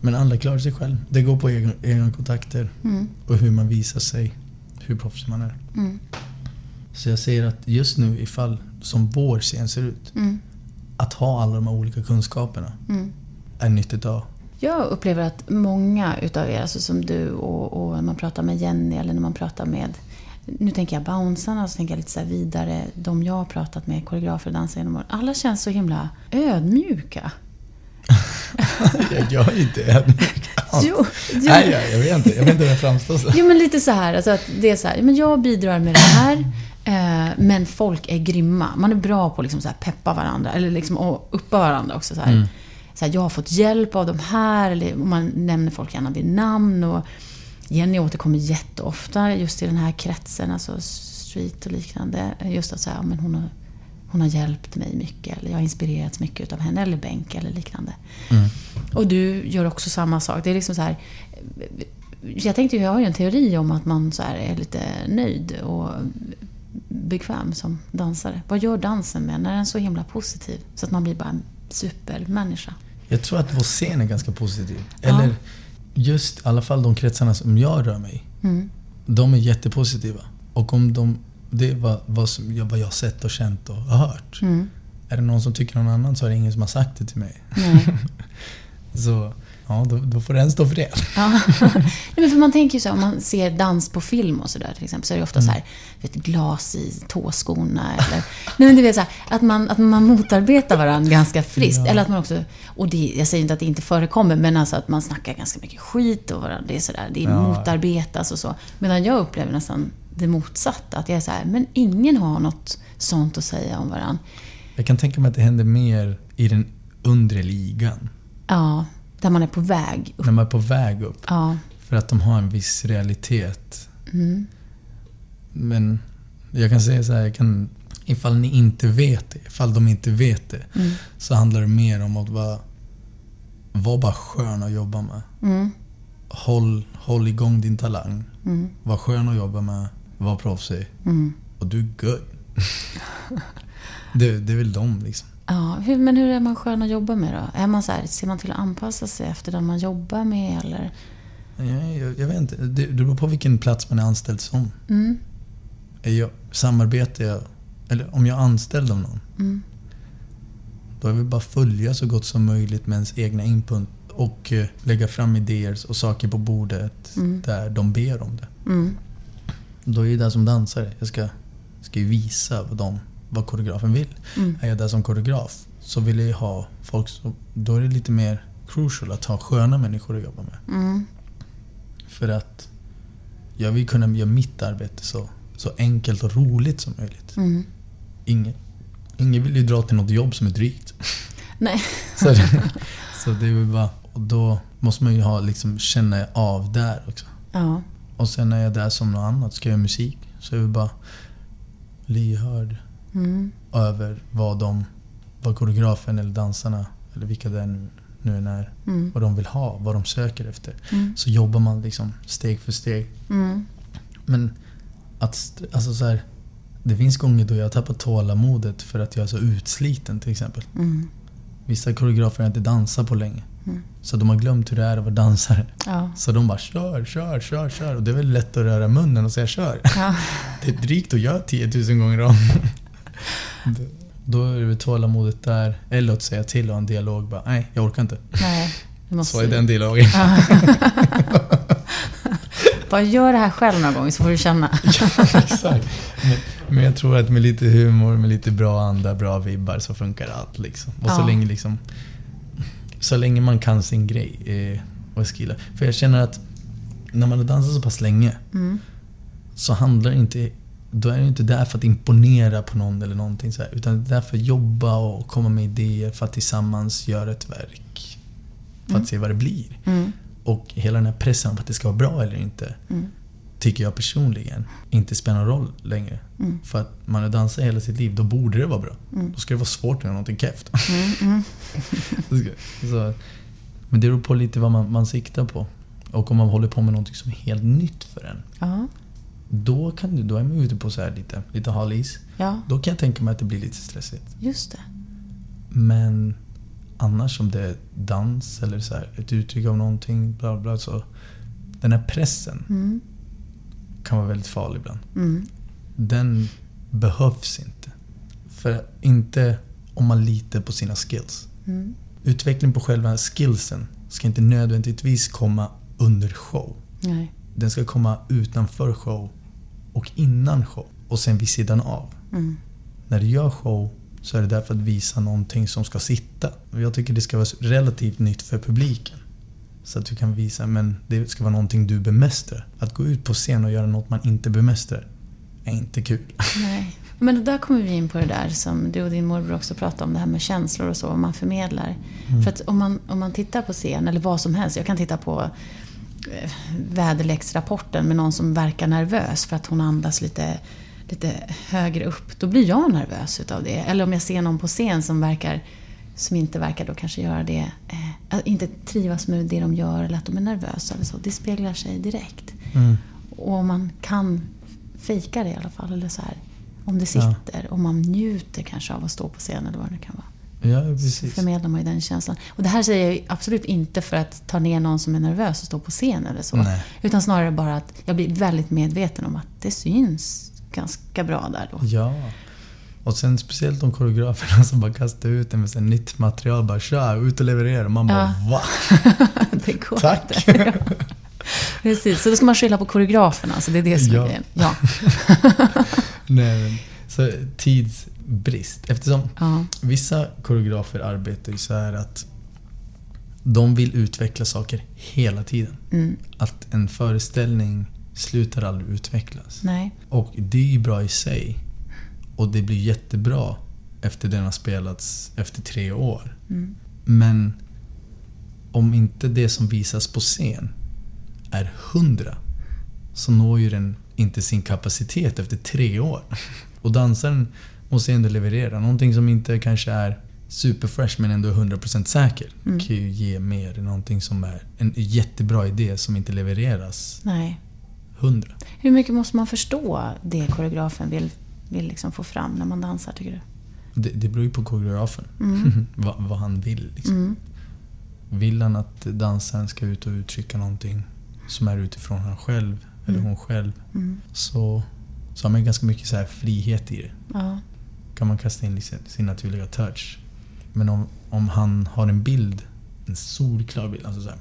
Men alla klarar sig själv. Det går på egen, egna kontakter Mm. och hur man visar sig. Hur proffsig man är. Mm. Så jag säger att just nu ifall som vår scen ser ut. Mm. Att ha alla de här olika kunskaperna Mm. är nyttigt att ha. Jag upplever att många utav er, alltså som du och, och när man pratar med Jenny eller när man pratar med nu tänker jag bouncearna, så tänker jag lite så vidare, de jag har pratat med, koreografer och dansare genom åren. Alla känns så himla ödmjuka. jag, är inte ödmjuk. Jo, jo. Nej, jag, jag vet inte. Jag vet inte hur jag framstår så. Jo, men lite så här. Alltså att det är så här, men jag bidrar med det här, eh, men folk är grymma. Man är bra på att liksom så här peppa varandra, eller liksom att uppa varandra också. Så här. Mm. Så här, jag har fått hjälp av de här, eller man nämner folk gärna vid namn. Och Jenny återkommer jätteofta just i den här kretsen, alltså street och liknande. Just att säga, ja, men hon har, hon har hjälpt mig mycket, eller jag har inspirerats mycket av henne, eller Benke eller liknande. Mm. Och du gör också samma sak. Det är liksom så här... Jag tänkte jag har ju en teori om att man så är lite nöjd och bekväm som dansare. Vad gör dansen med när den är så himla positiv? Så att man blir bara en supermänniska. Jag tror att vår scen är ganska positiv. Ja. Eller just i alla fall de kretsarna som jag rör mig i. Mm. De är jättepositiva. Och om de... Det är vad, vad, som, vad jag har sett och känt och har hört. Mm. Är det någon som tycker någon annan så är det ingen som har sagt det till mig. Så ja, då, då får den stå för det. Ja. Men för man tänker ju så om man ser dans på film och sådär till exempel, så är det ofta så här, vet, glas i tåskorna eller... Nej men du vet så här, att man, att man motarbetar varandra ganska friskt. Ja. Eller att man också, och det, jag säger inte att det inte förekommer, men alltså att man snackar ganska mycket skit och varandra. Det är sådär, det är Ja. motarbetas och så. Medan jag upplever nästan det motsatta, att jag är så här, men ingen har något sånt att säga om varandra. Jag kan tänka mig att det händer mer i den undre ligan. Ja, där man är på väg upp. När man är på väg upp. Ja. För att de har en viss realitet. Mm. Men jag kan säga så här, jag kan, ifall ni inte vet det, ifall de inte vet det, Mm. så handlar det mer om att vara, vara bara skön att jobba med. Mm. Håll, håll igång din talang. Mm. Var skön att jobba med. Var proffsig. Mm. Och du är good. det, det är väl de liksom. Ja, hur, men hur är man skön att jobba med då? Är man så här, ser man till att anpassa sig efter den man jobbar med eller? Jag, jag, jag vet inte. Det, det beror på vilken plats man är anställd som. Mm. Jag, samarbetar jag, eller om jag är anställd av någon, Mm. då är det bara följa så gott som möjligt med ens egna input och eh, lägga fram idéer och saker på bordet Mm. där de ber om det. Mm. Då är jag där som dansare. Jag ska, ska ju visa vad, de, vad koreografen vill. Mm. Är jag där som koreograf så vill jag ju ha folk som... Då är det lite mer crucial att ha sköna människor att jobba med. Mm. För att jag vill kunna göra mitt arbete så, så enkelt och roligt som möjligt. Mm. Ingen, ingen vill ju dra till något jobb som är drygt. Nej. Så, det- så det är bara... Och då måste man ju ha, liksom, känna av där också. Ja. Och sen är jag där som något annat, ska jag göra musik. Så är vi bara lyhörd Mm. över vad de, vad koreografen eller dansarna, eller vilka det är nu, nu än är, Mm. vad de vill ha, vad de söker efter. Mm. Så jobbar man liksom steg för steg. Mm. Men att, alltså så här, det finns gånger då jag tappar tålamodet för att jag är så utsliten till exempel. Mm. Vissa koreografer har inte dansat på länge. Så de har glömt hur det är att vara dansare. Ja. Så de bara kör, kör, kör, kör. Och det är väl lätt att röra munnen och säga kör. Ja. Det är drygt att göra 10 000 gånger om. Då är det tålamodet där. Eller att säga till och ha en dialog. Bara, Nej, jag orkar inte. Nej. Måste... Så är den dialogen. Ja. Bara gör det här själv några gånger så får du känna. Exakt. Men, men jag tror att med lite humor, med lite bra anda, bra vibbar så funkar allt. Liksom. Och så Ja. länge liksom... Så länge man kan sin grej eh, och skilla. För jag känner att när man har dansat så pass länge Mm. så handlar det inte då är du inte där för att imponera på någon eller någonting så här, Utan det är där för att jobba och komma med idéer för att tillsammans göra ett verk. För att Mm. se vad det blir. Mm. Och hela den här pressen på att det ska vara bra eller inte. Tycker jag personligen inte spelar någon roll längre. Mm. För att man har dansat hela sitt liv, då borde det vara bra. Mm. Då ska det vara svårt att göra någonting keft. Mm. Mm. så, men det beror på lite vad man, man siktar på. Och om man håller på med någonting som är helt nytt för en. Ja. Då, kan du, då är man ute på så här lite, lite hal is. ja, Då kan jag tänka mig att det blir lite stressigt. just det. Men annars om det är dans eller så här, ett uttryck av någonting, bla bla, så den här pressen Mm. Kan vara väldigt farlig ibland. Mm. Den behövs inte. För inte om man litar på sina skills. Mm. Utveckling på själva skillsen ska inte nödvändigtvis komma under show. Nej. Den ska komma utanför show och innan show. Och sen vid sidan av. Mm. När du gör show så är det därför att visa någonting som ska sitta. Jag tycker det ska vara relativt nytt för publiken. Så att du kan visa, men det ska vara någonting du bemästrar. Att gå ut på scen och göra något man inte bemästrar är inte kul. Nej. Men där kommer vi in på det där som du och din morbror också pratade om, det här med känslor och så, vad man förmedlar. Mm. För att om man, om man tittar på scen, eller vad som helst, jag kan titta på eh, väderleksrapporten med någon som verkar nervös för att hon andas lite, lite högre upp. Då blir jag nervös utav det. Eller om jag ser någon på scen som verkar som inte verkar då kanske göra det, eh, inte trivas med det de gör eller att de är nervösa eller så. Det speglar sig direkt. Mm. Och om man kan fejka det i alla fall. Eller så här, om det sitter. Om man njuter kanske av att stå på scen eller vad det kan vara. Ja, precis. Förmedlar man ju den känslan. Och det här säger jag absolut inte för att ta ner någon som är nervös och stå på scen eller så. Nej. Utan snarare bara att jag blir väldigt medveten om att det syns ganska bra där då. Ja. Och sen speciellt de koreograferna som bara kastar ut en med här nytt material. Bara tja, ut och leverera. Man bara Ja. va? det går Tack! inte. Precis, så då ska man skylla på koreograferna. Så det är det som Ja. är grejen. Ja. Nej, så tidsbrist. Eftersom ja. vissa koreografer arbetar ju så här att de vill utveckla saker hela tiden. Mm. Att en föreställning slutar aldrig utvecklas. Nej. Och det är ju bra i sig. Och det blir jättebra efter den har spelats efter tre år. Mm. Men om inte det som visas på scen är hundra så når ju den inte sin kapacitet efter tre år. Och dansaren måste ändå leverera. Någonting som inte kanske är superfresh men ändå är 100% säker Mm. kan ju ge mer någonting som är en jättebra idé som inte levereras Nej. 100. Hur mycket måste man förstå det koreografen vill, vill liksom få fram när man dansar, tycker du? Det, det beror ju på koreografen. Mm. vad, vad han vill. Liksom. Mm. Vill han att dansaren ska ut och uttrycka någonting som är utifrån han själv eller Mm. hon själv Mm. så, så har man ganska mycket så här frihet i det. Ja. kan man kasta in sin, sin naturliga touch. Men om, om han har en bild, en solklar bild, alltså så här,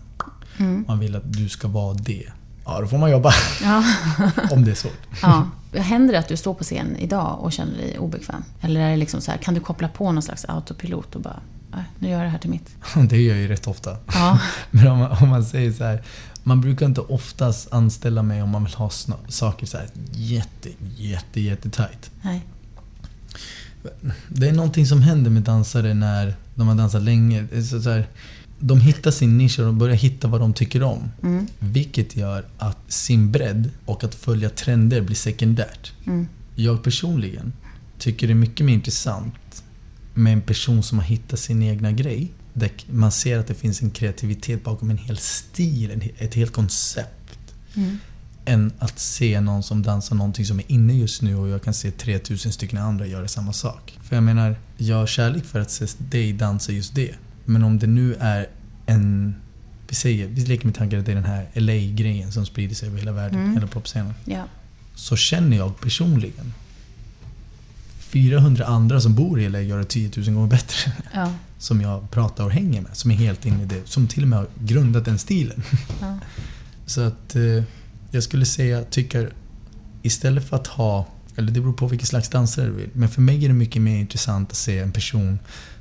Mm. man vill att du ska vara det. Ja, då får man jobba. Ja. om det är svårt. ja. Händer det att du står på scen idag och känner dig obekväm? Eller är det liksom så här, kan du koppla på någon slags autopilot och bara, "Nej, nu gör jag det här till mitt? Det gör jag ju rätt ofta. Ja. Men om man, om man säger så här, man brukar inte oftast anställa mig om man vill ha saker så här jätte, jätte, jätte tight. Nej. Det är någonting som händer med dansare när de har dansat länge. Så här, de hittar sin nisch och de börjar hitta vad de tycker om. Mm. Vilket gör att sin bredd och att följa trender blir sekundärt. Mm. Jag personligen tycker det är mycket mer intressant med en person som har hittat sin egna grej. Där man ser att det finns en kreativitet bakom en hel stil, ett helt koncept. Mm. Än att se någon som dansar någonting som är inne just nu och jag kan se 3000 stycken andra göra samma sak. För jag menar, jag har kärlek för att se dig dansa just det. Men om det nu är en... Vi säger, vi leker med tanken att det är den här LA-grejen som sprider sig över hela världen, Mm. hela popscenen. Ja. Så känner jag personligen 400 andra som bor i LA gör det 10 000 gånger bättre. Ja. Som jag pratar och hänger med. Som är helt inne i det. Som till och med har grundat den stilen. Ja. Så att eh, jag skulle säga, tycker istället för att ha, eller det beror på vilken slags dansare du vill. Men för mig är det mycket mer intressant att se en person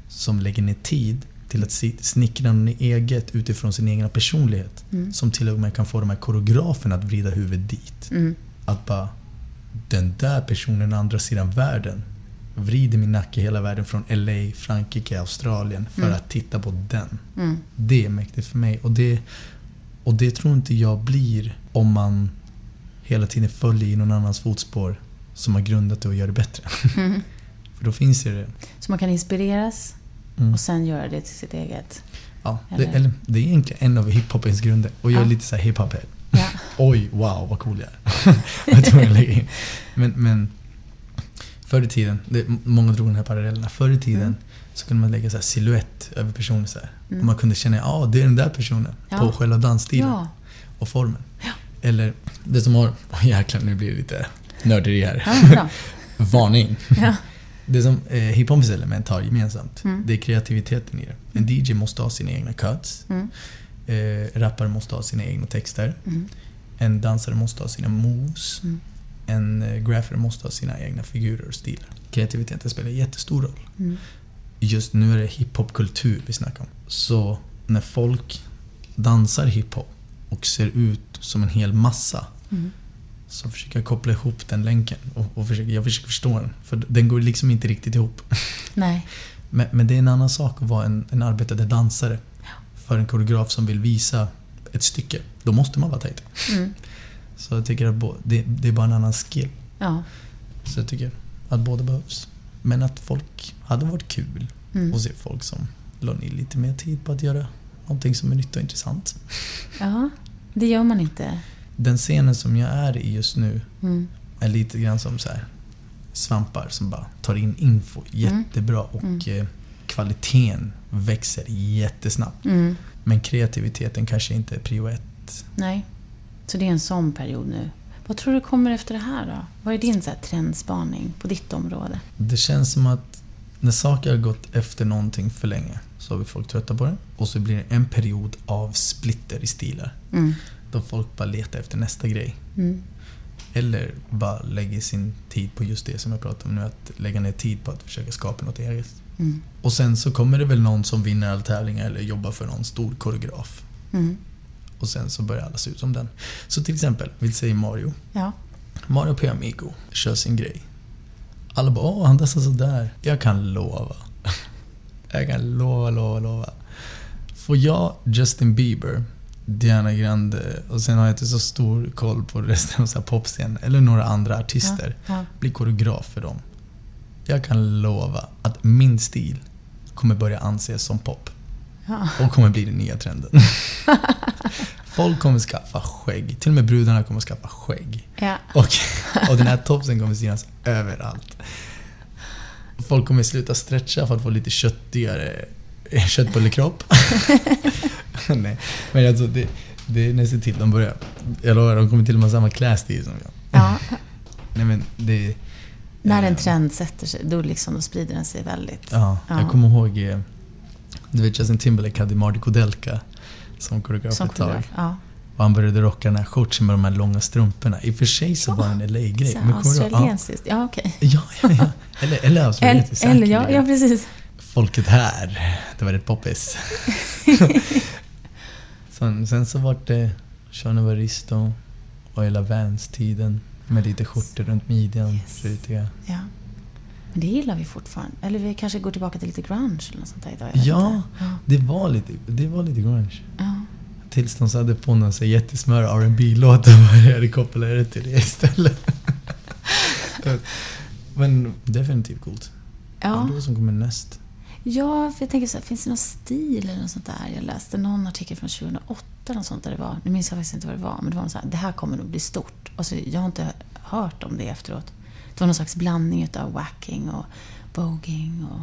som lägger ner tid till att snickra något eget utifrån sin egna personlighet. Mm. Som till och med kan få de här koreograferna att vrida huvudet dit. Mm. Att bara, den där personen andra sidan världen vrider min nacke hela världen från LA, Frankrike, Australien för Mm. att titta på den. Mm. Det är mäktigt för mig. Och det, och det tror inte jag blir om man hela tiden följer i någon annans fotspår som har grundat det och gör det bättre. Mm. För då finns ju det. Så man kan inspireras Mm. och sen göra det till sitt eget. Ja, det, Eller- det är egentligen en av hiphopens grunder. Och jag är Ja. lite så här hiphop-head. Ja. Oj, wow vad cool jag är. jag tror jag lägger in. Men, men förr i tiden, det, många drog den här parallellerna. Förr i tiden Mm. så kunde man lägga så här silhuett över personer. Så. Mm. Och man kunde känna, ja ah, det är den där personen. Ja. På själva dansstilen Ja. och formen. Eller det som har, oh, jäklar nu blir det lite nörderi här. Varning. Det som eh, hiphopens element har gemensamt, Mm. det är kreativiteten i det. En DJ måste ha sina egna cuts. Mm. Eh, rappare måste ha sina egna texter. Mm. En dansare måste ha sina moves. Mm. En eh, graffer måste ha sina egna figurer och stilar. Kreativiteten spelar jättestor roll. Mm. Just nu är det hiphopkultur vi snackar om. Så när folk dansar hiphop och ser ut som en hel massa Mm. Så försöker jag koppla ihop den länken. Och, och försöker, jag försöker förstå den. För den går liksom inte riktigt ihop. Nej. Men, men det är en annan sak att vara en, en arbetande dansare. För en koreograf som vill visa ett stycke. Då måste man vara tajt. Mm. Så jag tycker att det, det är bara en annan skill. Ja. Så jag tycker att båda behövs. Men att folk hade varit kul Mm. att se folk som la ner lite mer tid på att göra någonting som är nytt och intressant. ja. Det gör man inte. Den scenen som jag är i just nu Mm. är lite grann som så här svampar som bara tar in info jättebra och Mm. eh, kvaliteten växer jättesnabbt. Mm. Men kreativiteten kanske inte är prio ett. Nej. Så det är en sån period nu. Vad tror du kommer efter det här då? Vad är din så här, trendspaning på ditt område? Det känns som att när saker har gått efter någonting för länge så har vi folk trötta på det. Och så blir det en period av splitter i stilar. Mm. Då folk bara letar efter nästa grej. Mm. Eller bara lägger sin tid på just det som jag pratade om nu. Att lägga ner tid på att försöka skapa något eget. Mm. Och sen så kommer det väl någon som vinner alla tävlingar eller jobbar för någon stor koreograf. Mm. Och sen så börjar alla se ut som den. Så till exempel, vi säger Mario. Ja. Mario P. Amigo kör sin grej. Alla bara åh, han dansar sådär. Jag kan lova. Jag kan lova, lova, lova. Får jag Justin Bieber, Diana Grande och sen har jag inte så stor koll på resten av popscenen eller några andra artister. Ja. Bli koreograf för dem. Jag kan lova att min stil kommer börja anses som pop. Ja. Och kommer bli den nya trenden. Folk kommer skaffa skägg. Till och med brudarna kommer skaffa skägg. Ja. Och, och den här topsen kommer synas överallt. Folk kommer sluta stretcha för att få lite köttigare köttbullekropp. Nej, men alltså det, det är nästan till de börjar. Jag lovar, de kommer till och med ha samma klädstil som jag. ja. Nej men det... När en eh, trend sätter sig, då, liksom, då sprider den sig väldigt. Ja, Ja. jag kommer ihåg... eh, Du vet Justin Timberlake hade Marty Kudelka som koreograf Som ett tag. Ja. Och han började rocka den här shortsen med de här långa strumporna. I och för sig så var det en LA-grej. Ja, Australiensiskt. Ja, okej. ja, ja, ja. Eller, eller Eller, australiensiskt eller ja, säkerligen. ja, precis. Folket här, det var rätt poppis. sen, sen så var det Sean Evaristo och hela Vans-tiden. Med lite skjortor runt midjan, Yes. Ja. Men det gillar vi fortfarande. Eller vi kanske går tillbaka till lite grunge eller något sånt där idag. Ja, det var lite, det var lite grunge. ja. Tills de satte på någon så jättesmör rb låt och började koppla det till det istället. Men definitivt coolt. Ja. Undrar vad som kommer näst. Ja, för jag tänker så här, finns det någon stil eller något sånt där? Jag läste någon artikel från 2008 eller något sånt där det var, nu minns jag faktiskt inte vad det var, men det var något så här, det här kommer nog bli stort. Alltså, jag har inte hört om det efteråt. Det var någon slags blandning utav wacking och boging och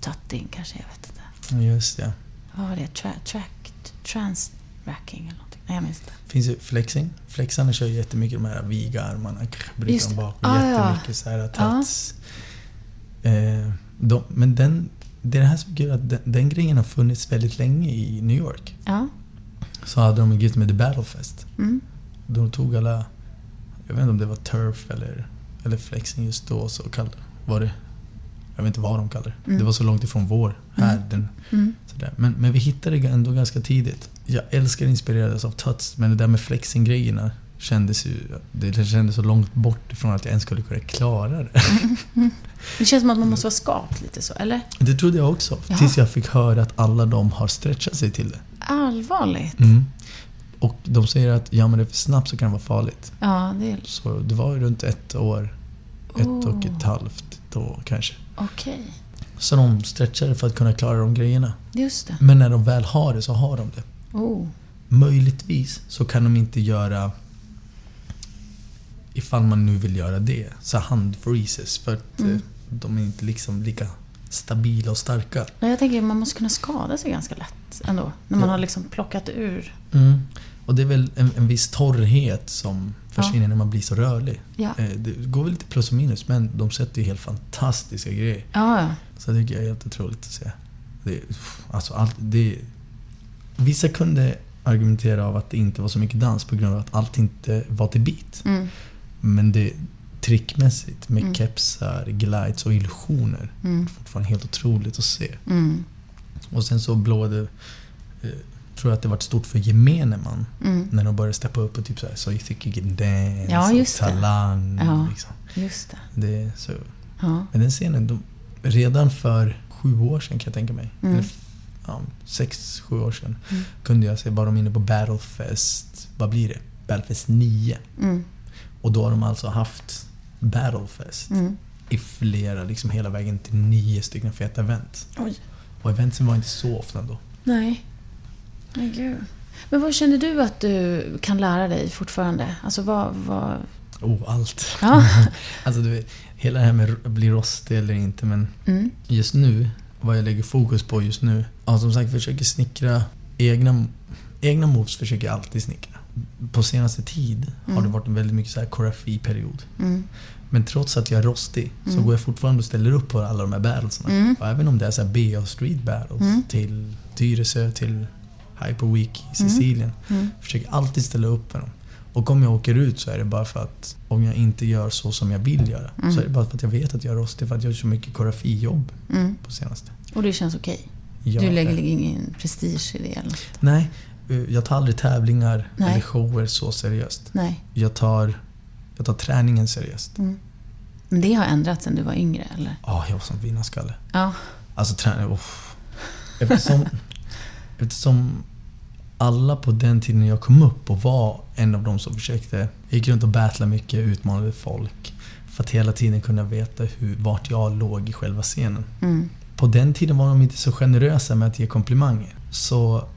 tutting kanske, jag vet inte. Ja, Just det. Vad var det? Tra track, trans racking eller någonting? Nej, jag minns inte. Finns ju flexing. Flexarna kör jättemycket de här viga armarna. Bryter det. bak. Ah, ja. jättemycket så här tats. Eh, de, men den, det är det här som är kul att den, den grejen har funnits väldigt länge i New York. Ja. Så hade de en grej som hette Battlefest. Mm. De tog alla, jag vet inte om det var turf eller, eller flexing just då, så kallade var det. Jag vet inte vad de kallade det. Mm. Det var så långt ifrån vår här. Mm. Den, Mm. sådär. Men, men vi hittade det ändå ganska tidigt. Jag älskar inspirerades av tuts, men det där med flexing-grejerna kändes ju, det kändes så långt bort ifrån att jag ens skulle kunna klara det. Det känns som att man måste vara skapt lite så, eller? Det trodde jag också. Jaha. Tills jag fick höra att alla de har stretchat sig till det. Allvarligt? Mm. Och de säger att ja men det för snabbt så kan det vara farligt. Ja, det är... Så det var ju runt ett år, ett och Oh. ett halvt då kanske. Okej. Så de stretchade för att kunna klara de grejerna. Just det. Men när de väl har det så har de det. Oh. Möjligtvis så kan de inte göra ifall man nu vill göra det, så handfreezes för att Mm. eh, de är inte liksom lika stabila och starka. Nej, jag tänker att man måste kunna skada sig ganska lätt ändå. När man Ja. har liksom plockat ur. Mm. Och det är väl en, en viss torrhet som försvinner när man blir så rörlig. Ja. Eh, Det går väl lite plus och minus men de sätter ju helt fantastiska grejer. Ja, ja. Så det tycker jag är helt otroligt att se. Det, alltså allt, det, vissa kunde argumentera av att det inte var så mycket dans på grund av att allt inte var till bit. Mm. Men det trickmässigt med Mm. kepsar, glides och illusioner. Mm. Fortfarande helt otroligt att se. Mm. Och sen så blåade... Eh, tror jag att det varit stort för gemene man. Mm. När de började steppa upp och typ såhär So you think you can dance Ja, just och det. talang. Ja. Liksom. Just det. Det så. Ja. Men den scenen, de, redan för sju år sedan kan jag tänka mig. Mm. Eller ja, sex, sju år sedan. Mm. Kunde jag se, var de inne på Battlefest, vad blir det? Battlefest 9. Mm. Och då har de alltså haft Battlefest Mm. i flera, liksom hela vägen till nio stycken feta event. Oj. Och eventen var inte så ofta ändå. Nej. Nej, gud. Men vad känner du att du kan lära dig fortfarande? Alltså vad... vad... Oh, allt. Ja. Alltså du vet, hela det här med att bli rostig eller inte men Mm. just nu, vad jag lägger fokus på just nu. Ja, som sagt, försöker snickra egna, egna moves försöker jag alltid snickra. På senaste tid har Mm. det varit en väldigt mycket så här koreografiperiod. Mm. Men trots att jag är rostig så Mm. går jag fortfarande och ställer upp på alla de här battlesna. Mm. Och även om det är så här BA Street battles Mm. till Tyresö, till Hyper Week i Sicilien. Mm. Försöker alltid ställa upp med dem. Och om jag åker ut så är det bara för att om jag inte gör så som jag vill göra Mm. så är det bara för att jag vet att jag är rostig för att jag gör så mycket koreografijobb Mm. på senaste. Och det känns okej? Jag du lägger är- ingen prestige i det? Eller? något? Nej, jag tar aldrig tävlingar Nej. eller shower så seriöst. Nej. Jag tar, jag tar träningen seriöst. Mm. Men det har ändrats sen du var yngre, eller? Ja, jag var som vinnarskalle. Ja. Alltså träning, uff. Eftersom, eftersom alla på den tiden jag kom upp och var en av de som försökte. Jag gick runt och battlade mycket, utmanade folk. För att hela tiden kunna veta hur, vart jag låg i själva scenen. Mm. På den tiden var de inte så generösa med att ge komplimanger. Så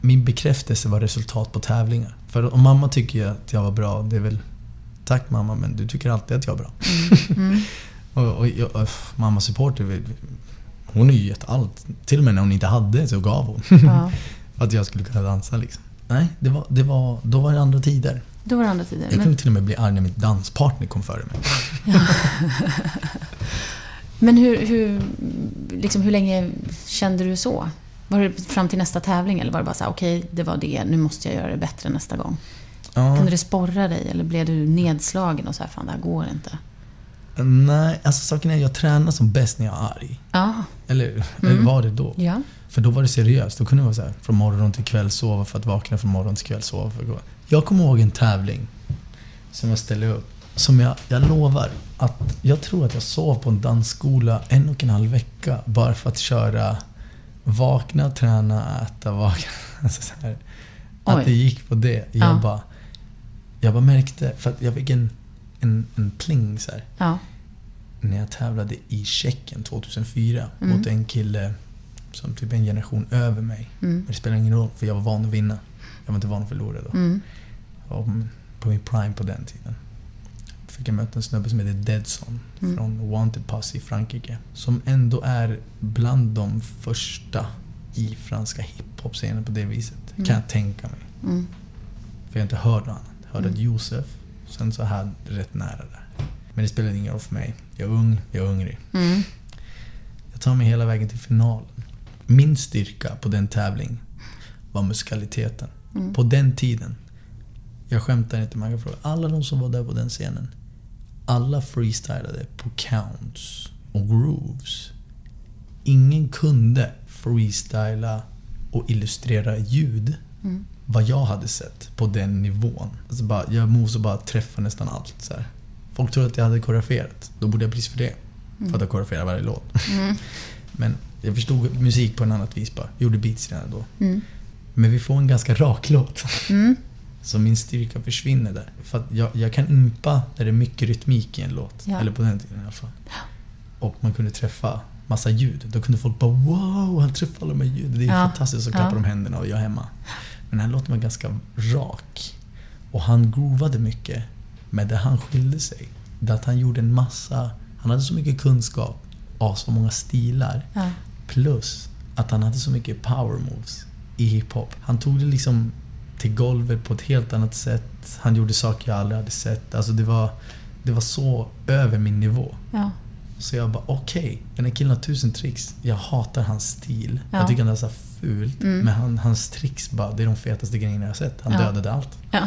min bekräftelse var resultat på tävlingar. För om mamma tycker att jag var bra, det är väl Tack mamma, men du tycker alltid att jag är bra. Mm. Och, och, jag- och mamma supporter, hon har ju gett allt. Till och med när hon inte hade så gav hon. Ja. För att jag skulle kunna dansa liksom. Nej, det var, det var, då var det andra tider. Då var det andra tider. Jag Men, kunde till och med bli arg när min danspartner kom före mig. men hur, hur, liksom, hur länge kände du så? Var det fram till nästa tävling eller var det bara så här, okej, det var det, nu måste jag göra det bättre nästa gång? Ja, Kunde det sporra dig eller blev du nedslagen och så här, fan det här går inte? nej, alltså saken är jag tränar som bäst när jag är arg. Ja. Eller, eller var det då? Ja. För då var det seriöst. Då kunde det vara så här, från morgon till kväll sova för att vakna från morgon till kväll sova för att gå. Jag kommer ihåg en tävling som jag ställde upp. Som jag, jag lovar att jag tror att jag sov på en dansskola en och en halv vecka bara för att köra vakna, träna, äta, vakna. Alltså så här. Oj. Att det gick på det. Jag, Ja. bara, jag bara märkte, för att jag fick en, en, en pling så här Ja. när jag tävlade i Tjeckien 2004 Mm. mot en kille som typ en generation över mig. Mm. Men det spelar ingen roll för jag var van att vinna. Jag var inte van att förlora då. Mm. Jag var på min prime på den tiden. Fick jag möta en snubbe som heter Deadson Mm. från Wanted Pass i Frankrike. Som ändå är bland de första i franska hiphop-scenen på det viset. Mm. Kan jag tänka mig. Mm. För jag har inte hört något annat. Jag hörde Mm. att Josef, sen så här rätt nära där. Men det spelar ingen roll för mig. Jag är ung, jag är hungrig. Mm. Jag tar mig hela vägen till finalen. Min styrka på den tävlingen var musikaliteten. Mm. På den tiden. Jag skämtar inte, man kan fråga. Alla de som var där på den scenen. Alla freestylade på counts och grooves. Ingen kunde freestyla och illustrera ljud Mm. vad jag hade sett på den nivån. Alltså bara, jag måste bara träffa nästan allt. Så här. Folk tror att jag hade koreograferat. Då borde jag pris för det. För att jag koreograferar varje låt. Men jag förstod musik på ett annat vis bara. Gjorde beats redan då. Mm. Men vi får en ganska rak låt. Så min styrka försvinner där. För jag, jag kan impa när det är mycket rytmik i en låt. Ja. Eller på den tiden i alla fall. Och man kunde träffa massa ljud. Då kunde folk bara wow, han träffade alla de här ljuden. Det är Ja. fantastiskt. Så klappar Ja. de händerna och jag är hemma. Men den här låten var ganska rak. Och han groovade mycket. Men det han skilde sig, det att han gjorde en massa... Han hade så mycket kunskap av så många stilar. Ja. Plus att han hade så mycket power moves i hiphop. Han tog det liksom till golvet på ett helt annat sätt. Han gjorde saker jag aldrig hade sett. Alltså det var, det var så över min nivå. Ja. Så jag bara okej, den här killen har tusen tricks. Jag hatar hans stil. Ja. Jag tycker han är så fult. Mm. Men han, hans tricks bara, det är de fetaste grejerna jag har sett. Han Ja. dödade allt. Ja.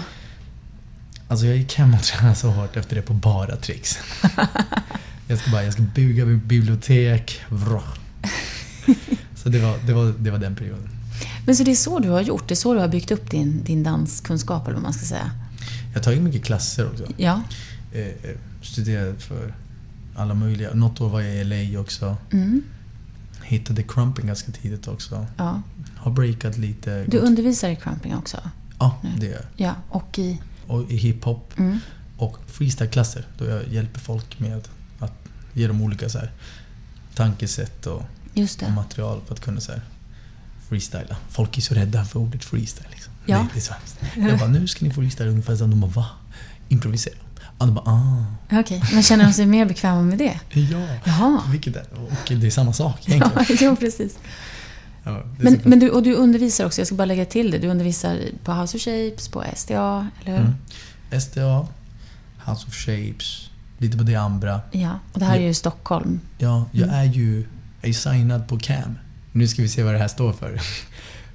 Alltså jag gick hem och tränade så hårt efter det på bara tricks. jag ska bara, jag ska bygga mitt bibliotek. Vrå. Så det var, det, var, det var den perioden. Men så det är så du har gjort? Det är så du har byggt upp din, din danskunskap, eller vad man ska säga? Jag har tagit mycket klasser också. Ja. Eh, eh, studerade för alla möjliga. Något år var jag i LA också. Mm. Hittade crumping ganska tidigt också. ja. Har breakat lite. Du undervisar i crumping också? Ja, det gör jag. Ja. Och i... Och i hiphop. Mm. Och freestyle-klasser. Då jag hjälper folk med att ge dem olika så här, tankesätt och, och material för att kunna så här, freestyla. Folk är så rädda för ordet freestyle. Liksom. Ja. Det, det är så hemskt. Jag bara, nu ska ni freestyla ungefär som de bara, va? Improvisera. Och de bara, ah. Okej, men känner de sig mer bekväma med det? Ja. Jaha. Vilket är, och det är samma sak Ja, egentligen. jo, precis. Ja, är Men, men du, och du undervisar också, jag ska bara lägga till det. Du undervisar på House of Shapes, på SDA, eller hur? Mm. SDA, House of Shapes, lite på det andra. Ja, och det här är Ja. ju Stockholm. Ja, jag Mm. är ju jag är signad på CAM. Nu ska vi se vad det här står för.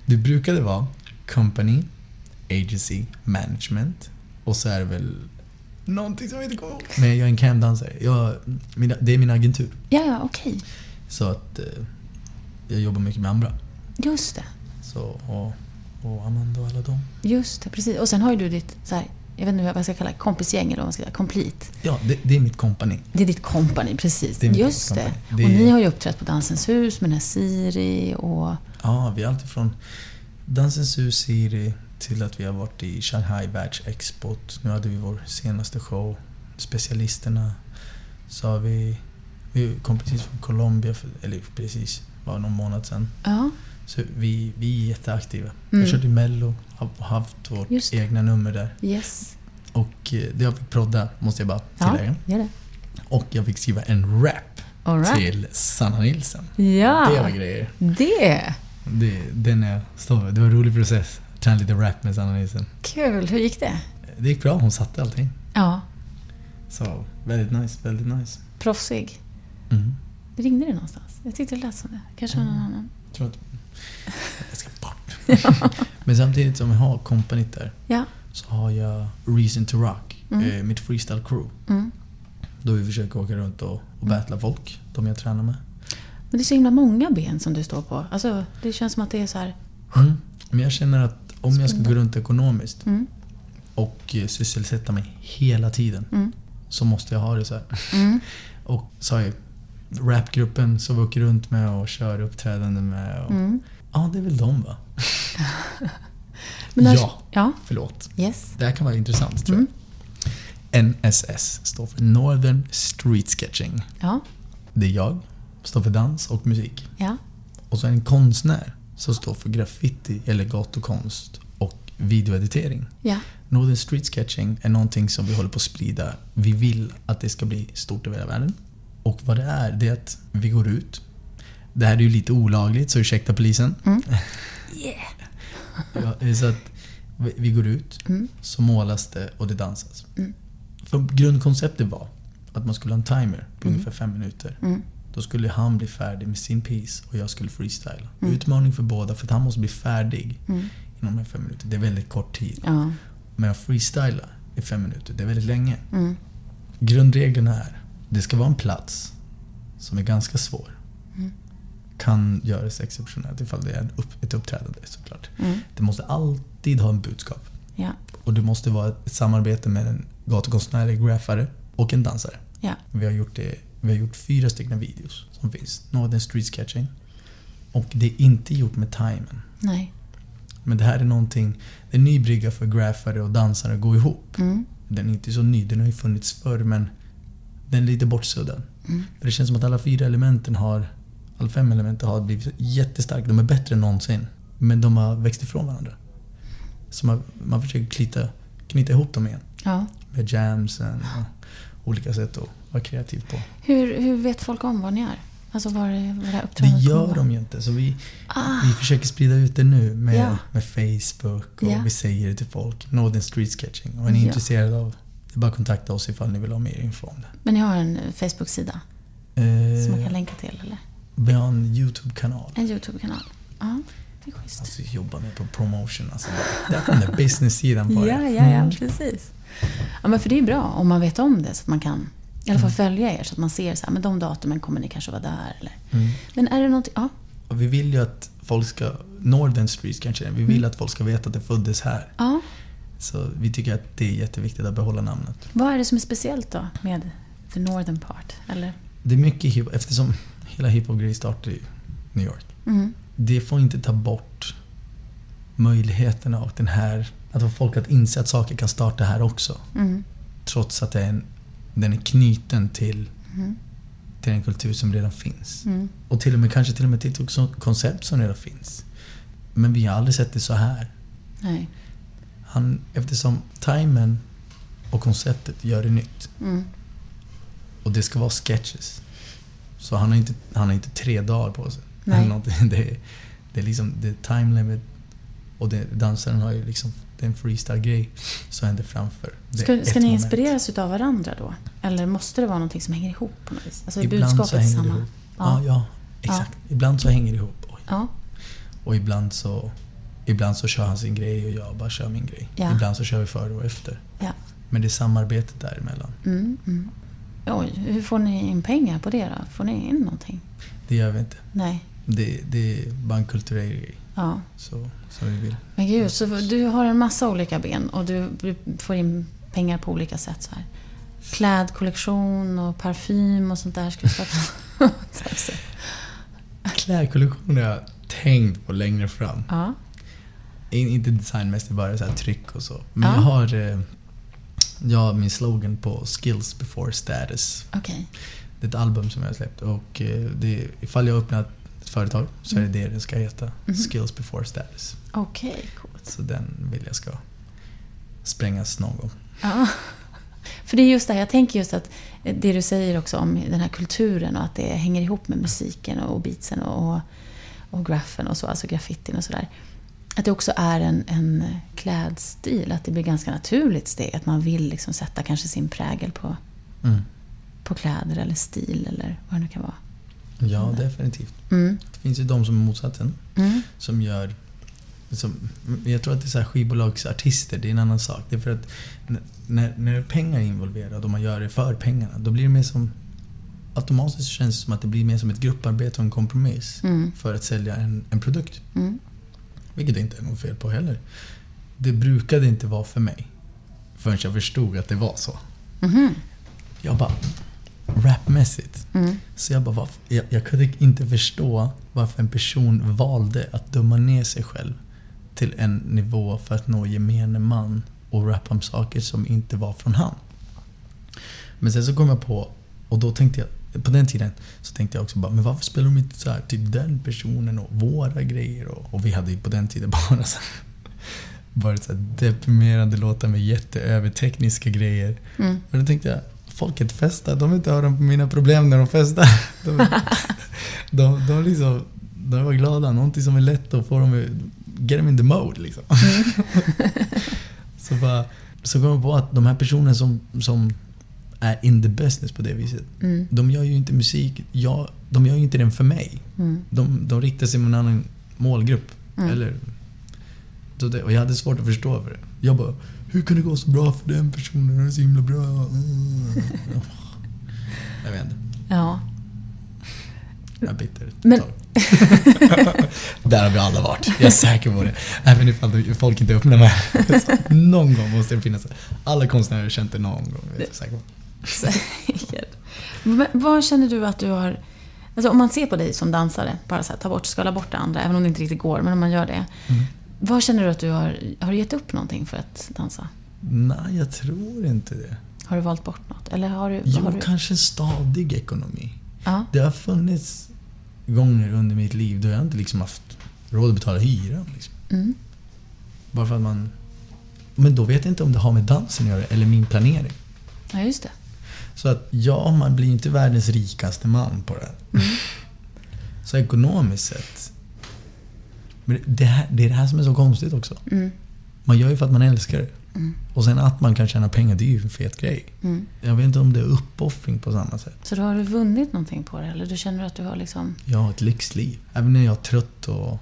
Det brukade vara Company, Agency, Management och så är det väl någonting som jag inte kommer ihåg. Men jag är en CAM-dansare. Jag, mina, det är min agentur. Ja, ja, okej. Så att eh, jag jobbar mycket med andra. Just det. Så, och, och Amanda och alla dem. Just det, precis. Och sen har ju du ditt, så här, jag vet inte vad jag ska kalla det, kompisgäng eller vad man ska säga, complete. Ja, det, det är mitt kompani. Det är ditt company, precis. Det Just det. Det Och ni har ju uppträtt på Dansens hus med den här Siri och... Ja, vi är alltid från Dansens hus Siri till att vi har varit i Shanghai Världsexpot. Nu hade vi vår senaste show. Specialisterna. Så har vi... Vi kom precis från Colombia, för, eller precis, var någon månad sedan. Ja, Så vi, vi är jätteaktiva. Mm. Vi körde Mello, har haft vårt egna nummer där. yes. Och eh, det jag fick prodda, måste jag bara Ja, tillägga. det. Och jag fick skriva en rap right. till Sanna Nilsson. Ja, Det var grejer. det. Det, den är jag. Det var en rolig process. Träna lite rap med Sanna Nilsson. Kul. Hur gick det? Det gick bra, hon satte allting. Ja, Så väldigt nice, väldigt nice. proffsig. Mm. Ringde det någonstans? Jag tyckte det lät som det. Kanske någon annan. Jag tror att... Jag ska Men samtidigt som jag har kompaniet där Ja. så har jag Reason to Rock, Mm. eh, mitt freestyle crew. Mm. Då vi försöker åka runt och, och battla folk, de jag tränar med. Men det är så himla många ben som du står på. Alltså, det känns som att det är så här... Mm. Men jag känner att om jag ska gå runt ekonomiskt Mm. och eh, sysselsätta mig hela tiden Mm. så måste jag ha det så här. Mm. Och så har jag rapgruppen som vi åker runt med och kör uppträdanden med. Och, Mm. Ja, det är väl de va? När- Ja. Ja. Förlåt. Yes. Det här kan vara intressant tror Mm. jag. NSS står för Northern Street Sketching. Ja. Det är jag, står för dans och musik. Ja. Och så en konstnär som står för graffiti eller gatukonst och videoeditering. Ja. Northern Street Sketching är någonting som vi håller på att sprida. Vi vill att det ska bli stort över hela världen. Och vad det är, det är att vi går ut. Det här är ju lite olagligt, så ursäkta polisen. Mm. Ja, så att vi- går ut, Mm. så målas det och det dansas. Mm. För grundkonceptet var att man skulle ha en timer på Mm. ungefär fem minuter. Mm. Då skulle han bli färdig med sin piece och jag skulle freestyla. Mm. Utmaning för båda för att han måste bli färdig Mm. inom de här fem minuter. Det är väldigt kort tid. Ja. Men att freestyla i fem minuter, det är väldigt länge. Grundreglerna är, det ska vara en plats som är ganska svår. Kan göras exceptionellt ifall det är en upp, ett uppträdande såklart. Mm. Det måste alltid alltid ha en budskap. Ja. Och det måste vara ett samarbete med en gatukonstnärlig graffare och en dansare. Ja. Vi har gjort, det, vi har gjort fyra stycken videos som finns. Northern Street Sketching. Och det är inte gjort med timen. Nej. Men det här är någonting, det är en ny brygga för graffare och dansare att gå ihop. Mm. Den är inte så ny, den har ju funnits förr men den är lite bortsuddad. Mm. För det känns som att alla fyra elementen har, alla fem elementen har blivit jättestarka. De är bättre än någonsin. Men de har växt ifrån varandra. Så man, man försöker knyta, knyta ihop dem igen. Ja. Med jamsen och olika sätt att vara kreativ på. Hur, hur vet folk om vad ni är? Alltså var det, var det här Det uppträdandet gör de ju inte. Så vi, Ah, vi försöker sprida ut det nu med, Ja. med Facebook och Ja. vi säger det till folk. Northern Street Sketching. Och är ni Ja. intresserade av det är bara att kontakta oss ifall ni vill ha mer info om det. men ni har en eh, Facebook-sida som man Eh, kan länka till, eller? Vi har en YouTube-kanal. En YouTube-kanal? Ja, det är schysst. Alltså vi jobbar med på promotion. Alltså, där kom den business-sidan på Ja, det. ja, ja, Mm. precis. Ja, men för det är bra om man vet om det så att man kan i alla fall Mm. följa er så att man ser så här, men de datumen kommer ni kanske vara där eller. Mm. Men är det någonting, ja, vi vill ju att folk ska... Northern Street kanske. Vi vill Mm. att folk ska veta att det föddes här. ja. Så vi tycker att det är jätteviktigt att behålla namnet. Vad är det som är speciellt då med the northern part? Eller? Det är mycket hip eftersom hela hiphop-grejen startade i New York. Mm. Det får inte ta bort möjligheterna och den här... Att få folk att inse att saker kan starta här också. Mm. Trots att det är en, den är knuten till, Mm. till en kultur som redan finns. Mm. Och till och med kanske till och med till ett koncept som redan finns. Men vi har aldrig sett det så här. Nej. Han, eftersom timen och konceptet gör det nytt. Mm. Och det ska vara sketches. Så han har inte, han har inte tre dagar på sig. Nej. Det, är, det är liksom det är time limit. Och det, dansaren har ju liksom, det är en freestyle-grej som händer framför. Ska, ska ni moment. inspireras utav varandra då? Eller måste det vara någonting som hänger ihop på något vis? Alltså Ibland budskapet så hänger samma? det ihop. Ja, ja exakt. Ibland så hänger det ihop. Ja. Och ibland så, ibland så kör han sin grej och jag bara kör min grej. Ja. Ibland så kör vi före och efter. ja. Men det är samarbetet däremellan. Mm, mm. Oj, hur får ni in pengar på det då? Får ni in någonting? Det gör vi inte. Nej. Det, det är bara en kulturell grej. Ja. Så, så vi vill. Men gud, så du har en massa olika ben och du du får in pengar på olika sätt så här. Klädkollektion och parfym och sånt där ska du starta. Klädkollektioner har jag tänkt på längre fram. ja. In- Inte designmässigt, bara så här tryck och så. Men Ja. jag har eh, har min slogan på Skills before status. Okej. Det är ett album som jag har släppt och eh, det, ifall jag öppnar ett företag så är det det det ska heta. Mhm. Skills before status. Okej, coolt. Så den vill jag ska sprängas någon gång. Ja. För det är just det här, jag tänker just att det du säger också om den här kulturen och att det hänger ihop med musiken och beatsen och, och graffen och så, alltså graffitin och sådär. Att det också är en, en klädstil, att det blir ganska naturligt steg, att man vill liksom sätta kanske sin prägel på, Mm. på kläder eller stil eller vad det nu kan vara. Ja, definitivt. Mm. Det finns ju de som är motsatsen. Mm. som gör... Som, jag tror att det är så här skivbolagsartister, det är en annan sak. Det är för att när, när pengar är involverade och man gör det för pengarna, då blir det mer som... Automatiskt känns det som att det blir mer som ett grupparbete och en kompromiss Mm. för att sälja en, en produkt. Mm. Vilket det inte är något fel på heller. Det brukade inte vara för mig. Förrän jag förstod att det var så. Mhm. Jag bara... Rapmässigt. Mm. Så jag bara, jag, jag kunde inte förstå varför en person valde att dumma ner sig själv till en nivå för att nå gemene man och rappa om saker som inte var från han. Men sen så kom jag på, och då tänkte jag, på den tiden så tänkte jag också bara, men varför spelar de inte så här till den personen och våra grejer? Och, och vi hade ju på den tiden bara så här, bara så här deprimerande låtar med jätteövertekniska grejer. Mm. Men då tänkte jag, folket festar, de vill inte höra på mina problem när de festar. De, de, de, liksom, de var glada, någonting som är lätt att få dem att get them in the mode liksom. så, bara, så kom jag på att de här personerna som, som är in the business på det viset, Mm. de gör ju inte musik, jag, de gör ju inte den för mig. Mm. De, de riktar sig mot en annan målgrupp. Mm. Eller, så det, och jag hade svårt att förstå för det. Jag bara, hur kan det gå så bra för den personen? Den är så himla bra. Jag vet inte. Ja. Jag är bitter. Men- Där har vi alla varit. Jag är säker på det. Även ifall folk inte öppnar med. Någon gång måste det finnas. Alla konstnärer har känt det någon gång. Det är jag säker på. Säkert. Men vad känner du att du har... Alltså om man ser på dig som dansare, bara så här, ta bort, skala bort det andra, även om det inte riktigt går, men om man gör det. Mm. Vad känner du att du har... Har du gett upp någonting för att dansa? Nej, jag tror inte det. Har du valt bort något? Eller har du... Jo, har du kanske en stadig ekonomi. ja. Det har funnits gånger under mitt liv då jag inte liksom haft råd att betala hyran. Liksom. Mm. Bara för att man... Men då vet jag inte om det har med dansen att göra eller min planering. ja, just det. Så att ja, man blir inte världens rikaste man på det. Så ekonomiskt sett. Men det, här, det är det här som är så konstigt också. Mm. Man gör ju för att man älskar det. Mm. Och sen att man kan tjäna pengar, det är ju en fet grej. Mm. Jag vet inte om det är uppoffring på samma sätt. Så då har du vunnit någonting på det? Eller du känner att du har liksom... Har ett lyxliv. Även när jag är trött och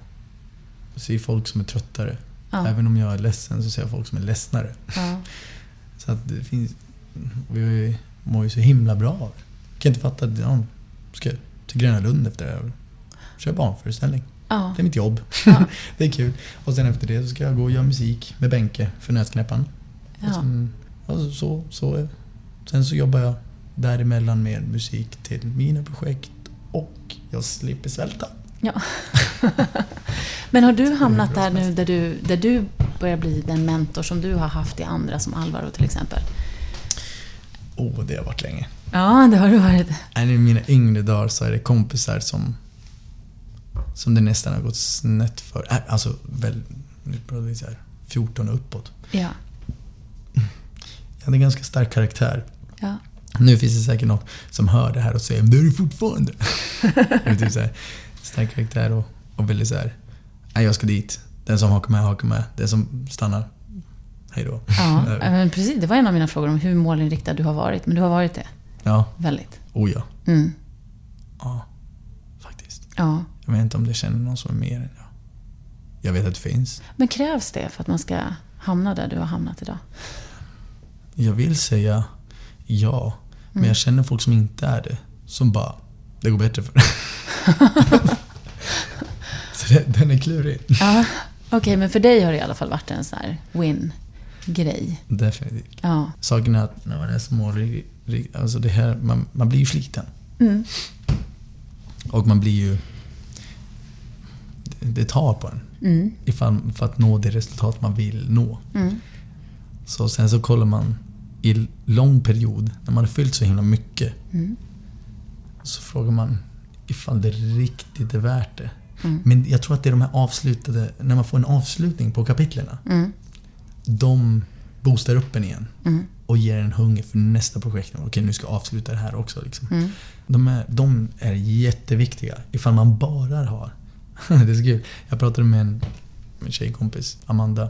ser folk som är tröttare. Ja. Även om jag är ledsen så ser jag folk som är ledsnare. Ja. Så att det finns... Vi mår ju så himla bra av det. Kan inte fatta att ja, ska till Gröna Lund efter det här och köra barnföreställning. ja. Det är mitt jobb. Ja. det är kul. Och sen efter det så ska jag gå och göra musik med Benke för Nötknäpparen. Och ja. sen, alltså, så, så Sen så jobbar jag däremellan med musik till mina projekt och jag slipper svälta. ja. Men har du hamnat där nu där du, där du börjar bli den mentor som du har haft i andra, som Alvaro till exempel? Oh, det har varit länge. Ja, det har du varit. I mina yngre dagar så är det kompisar som, som det nästan har gått snett för. Äh, Alltså, väl, nu pratar vi så här 14 och uppåt. Ja. Jag hade en ganska stark karaktär. Ja. Nu finns det säkert någon som hör det här och säger det är du fortfarande. Det typ så här, stark karaktär och, och väldigt så här. Jag ska dit. Den som hakar med, hakar med. Den som stannar, hej då. Ja, men precis. Det var en av mina frågor om hur målinriktad du har varit. Men du har varit det. Ja, Väldigt. oh ja. Mm. Ja, faktiskt. Ja. Jag vet inte om det känner någon som är mer än jag. Jag vet att det finns. Men krävs det för att man ska hamna där du har hamnat idag? Jag vill säga ja, men jag känner folk som inte är det. Som bara, det går bättre för dig. Så det, den är klurig. Ja. Okej, men för dig har det i alla fall varit en sån här win-grej. Definitivt. Ja. Saken är att när man är smårig, alltså det här, man, man blir ju sliten. Mm. Och man blir ju... Det, det tar på en. Mm. Ifall, för att nå det resultat man vill nå. Mm. Så sen så kollar man i lång period, när man har fyllt så himla mycket, Mm. så frågar man ifall det riktigt är värt det. Mm. Men jag tror att det är de här avslutade, när man får en avslutning på kapitlerna, Mm. De boostar upp en igen. Mm. Och ger en hunger för nästa projekt. Okej, nu ska jag avsluta det här också. Liksom. Mm. De, är, de är jätteviktiga ifall man bara har... det är så kul. Jag pratade med en, en tjejkompis, Amanda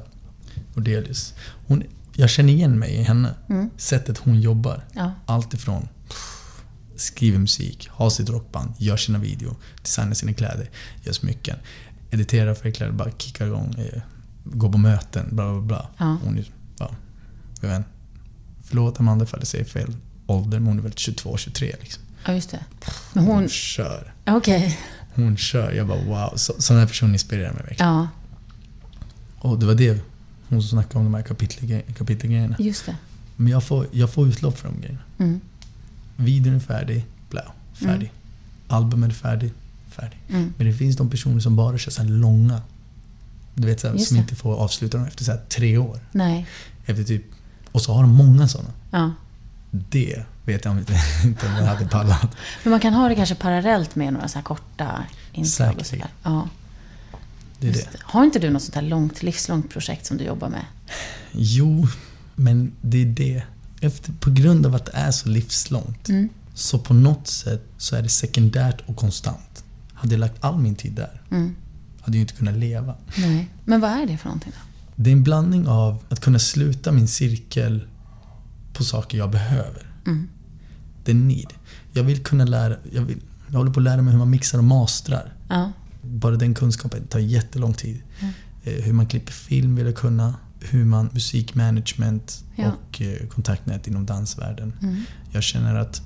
Nordelius. Hon, jag känner igen mig i henne. Mm. Sättet hon jobbar. Ja. Allt ifrån skriver musik, har sitt rockband, gör sina video, designar sina kläder, gör smycken, editerar färgkläder, bara kickar igång, går på möten, bla bla bla. Ja. Hon är, ja, jag vet inte. Förlåt Amanda ifall jag säger fel ålder, men hon är väl 22, 23 liksom. ja, just det. Men hon... Hon kör. Okej. Hon kör. Jag bara wow. Så, sån här person inspirerar mig verkligen. Ja, Och det var det hon som snackade om de här kapitelgrejerna. just det. Men jag får, jag får utlopp för de grejerna. Mm. Videon är färdig, bla, färdig. Albumet är färdig, färdig. Mm. Men det finns de personer som bara kör så långa. Du vet, så här, som inte får avsluta dem efter så här tre år. Nej. Efter typ, och så har de många sådana. Ja. Det vet jag inte, inte om jag hade pallat. Men man kan ha det kanske parallellt med några så här korta inslag och sådär. Ja, Det är just det. Har inte du något sånt här långt, livslångt projekt som du jobbar med? Jo, men det är det. Efter, på grund av att det är så livslångt. Mm. Så på något sätt så är det sekundärt och konstant. Hade jag lagt all min tid där, Mm. Hade ju inte kunnat leva. Nej. Men vad är det för någonting då? Det är en blandning av att kunna sluta min cirkel på saker jag behöver. Mm. Det är need. Jag vill kunna lära... Jag, vill, jag håller på att lära mig hur man mixar och mastrar. Ja. Bara den kunskapen tar jättelång tid. Mm. Eh, Hur man klipper film vill jag kunna. Hur man musikmanagement Ja. och eh, kontaktnät inom dansvärlden. Mm. Jag känner att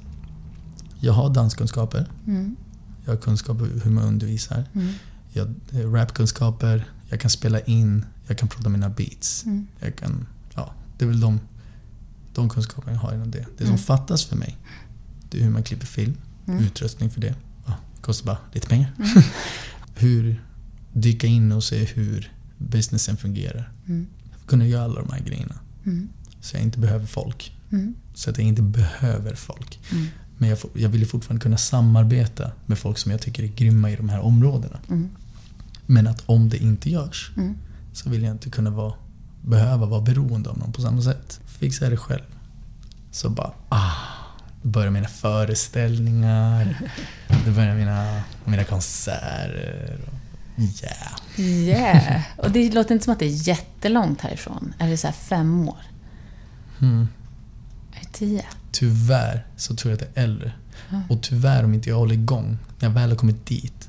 jag har danskunskaper. Mm. Jag har kunskap hur man undervisar. Mm. Jag har rapkunskaper. Jag kan spela in. Jag kan prodda mina beats. Mm. Jag kan, ja, det är väl de, de kunskaperna jag har inom det. Det som Mm. fattas för mig, det är hur man klipper film. Mm. Utrustning för det. Ja, det kostar bara lite pengar. Mm. hur dyka in och se hur businessen fungerar. Mm. Kunna göra alla de här grejerna. Mm. Så jag inte behöver folk. Så att jag inte behöver folk. Men jag, jag vill ju fortfarande kunna samarbeta med folk som jag tycker är grymma i de här områdena. Mm. Men att om det inte görs Mm. så vill jag inte kunna vara, behöva vara beroende av någon på samma sätt. Fixar jag det själv. Så bara, ah. Börjar mina föreställningar. Då börjar mina, mina konserter. Yeah. Yeah. Och det låter inte som att det är jättelångt härifrån. Är det så här fem år? Mm. Är det tio? Tyvärr så tror jag att jag är äldre. Ja. Och tyvärr om inte jag håller igång, när jag väl har kommit dit,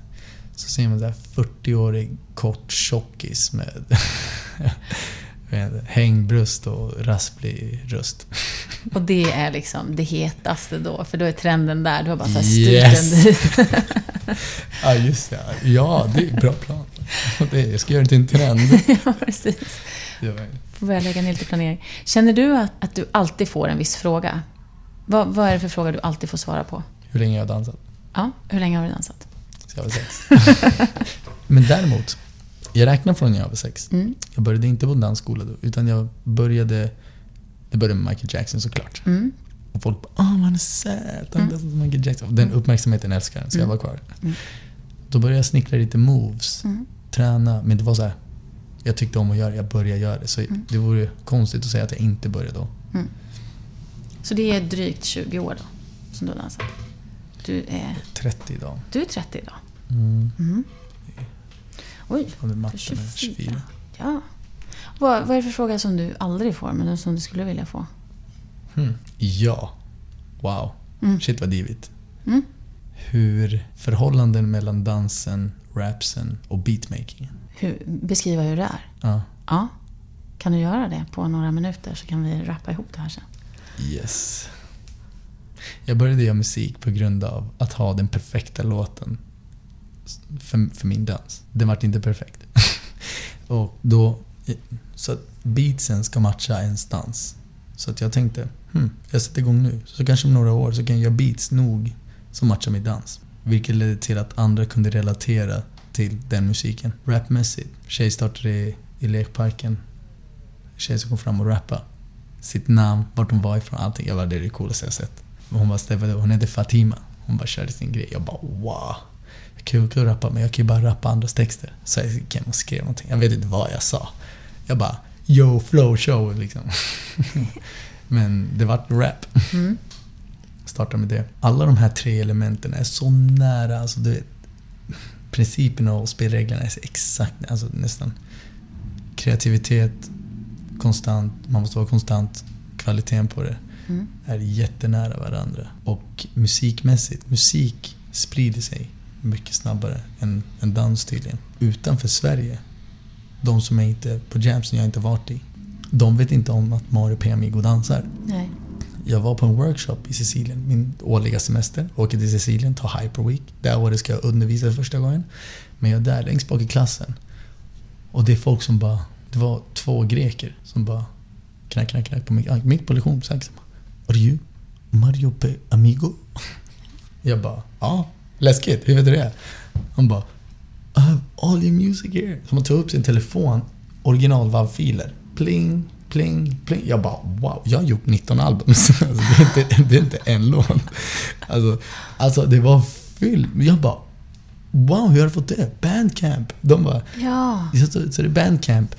så ser man här 40-årig kort tjockis med jag inte, hängbröst och rasplig röst. Och det är liksom det hetaste då, för då är trenden där. Du har bara så här Yes. styrt den. Ja, just det. Ja, det är en bra plan. Det, jag ska göra det till en trend. ja, precis. Jag. Får börja lägga ner lite planering. Känner du att, att du alltid får en viss fråga? Vad, vad är det för fråga du alltid får svara på? Hur länge jag har dansat? Ja, hur länge har du dansat? Så jag var sex. Men däremot, jag räknar från när jag var sex. Mm. Jag började inte på dansskola då, utan jag började... Det började med Michael Jackson såklart. Mm. Och folk bara “Åh, han är söt, han Mm. dansar som Michael Jackson”. Den uppmärksamheten älskar den, så jag Mm. var kvar. Mm. Då började jag snickra lite moves, Mm. träna. Men det var så här, jag tyckte om att göra det, jag började göra det. Så Mm. det vore konstigt att säga att jag inte började då. Så det är drygt 20 år då, som du har dansat? Du är, 30 idag. du är 30 idag? Mm. Mm. Oj, Och det matten är 24. 24. Ja. Vad, vad är det för fråga som du aldrig får, men som du skulle vilja få? Hmm. Ja. Wow. Mm. Shit vad divigt. Mm. Hur förhållanden mellan dansen, rapsen och beatmakingen. Hur, beskriva hur det är. Ja. Ja. Kan du göra det på några minuter så kan vi rappa ihop det här sen. Yes. Jag började göra musik på grund av att ha den perfekta låten för, för min dans. Den vart inte perfekt. och då, så att beatsen ska matcha ens dans. Så att jag tänkte, hmm, jag sätter igång nu. Så kanske om några år så kan jag göra beats nog som matchar min dans. Vilket ledde till att andra kunde relatera till den musiken. Rapmässigt. Tjej startade i, i lekparken. Tjej som kom fram och rappade sitt namn, vart hon var ifrån, allting. Jag bara, det är det coolaste jag sett. Hon bara, Stefan, hon heter Fatima. Hon bara körde sin grej. Jag bara, wow. Jag kan ju kan ju rappa, men jag kan ju bara rappa andras texter. Så jag gick hem och skrev någonting. Jag vet inte vad jag sa. Jag bara, yo, flow, show, liksom. men det vart rap. Mm. Starta med det. Alla de här tre elementen är så nära, alltså du vet. Principerna och spelreglerna är så exakt, alltså nästan. Kreativitet, konstant, man måste vara konstant. Kvaliteten på det Mm. är jättenära varandra. Och musikmässigt, musik sprider sig mycket snabbare än, än dans tydligen. Utanför Sverige, de som är inte på jams som jag inte varit i, de vet inte om att Mario P. Amigo dansar. Nej. Jag var på en workshop i Sicilien, min årliga semester. Åker till Sicilien, tar Hyper Week. Där var det ska jag undervisa för första gången. Men jag är där längst bak i klassen. Och det är folk som bara... Det var två greker som bara knack, knack, knack på mitt, ah, mitt på lektion. Så här, liksom. Are you Mario P. Amigo? Jag bara, ja. Läskigt, hur vet du det? Han bara, I have all your music here. Så man tar upp sin telefon, original WAV-filer. Pling, pling, pling. Jag bara, wow. Jag har gjort 19 album. Alltså, det, är inte, det är inte en låt. Alltså, alltså det var fyllt. Jag bara, wow, hur har du fått det? Bandcamp. De bara, Ja. så, så det är Bandcamp.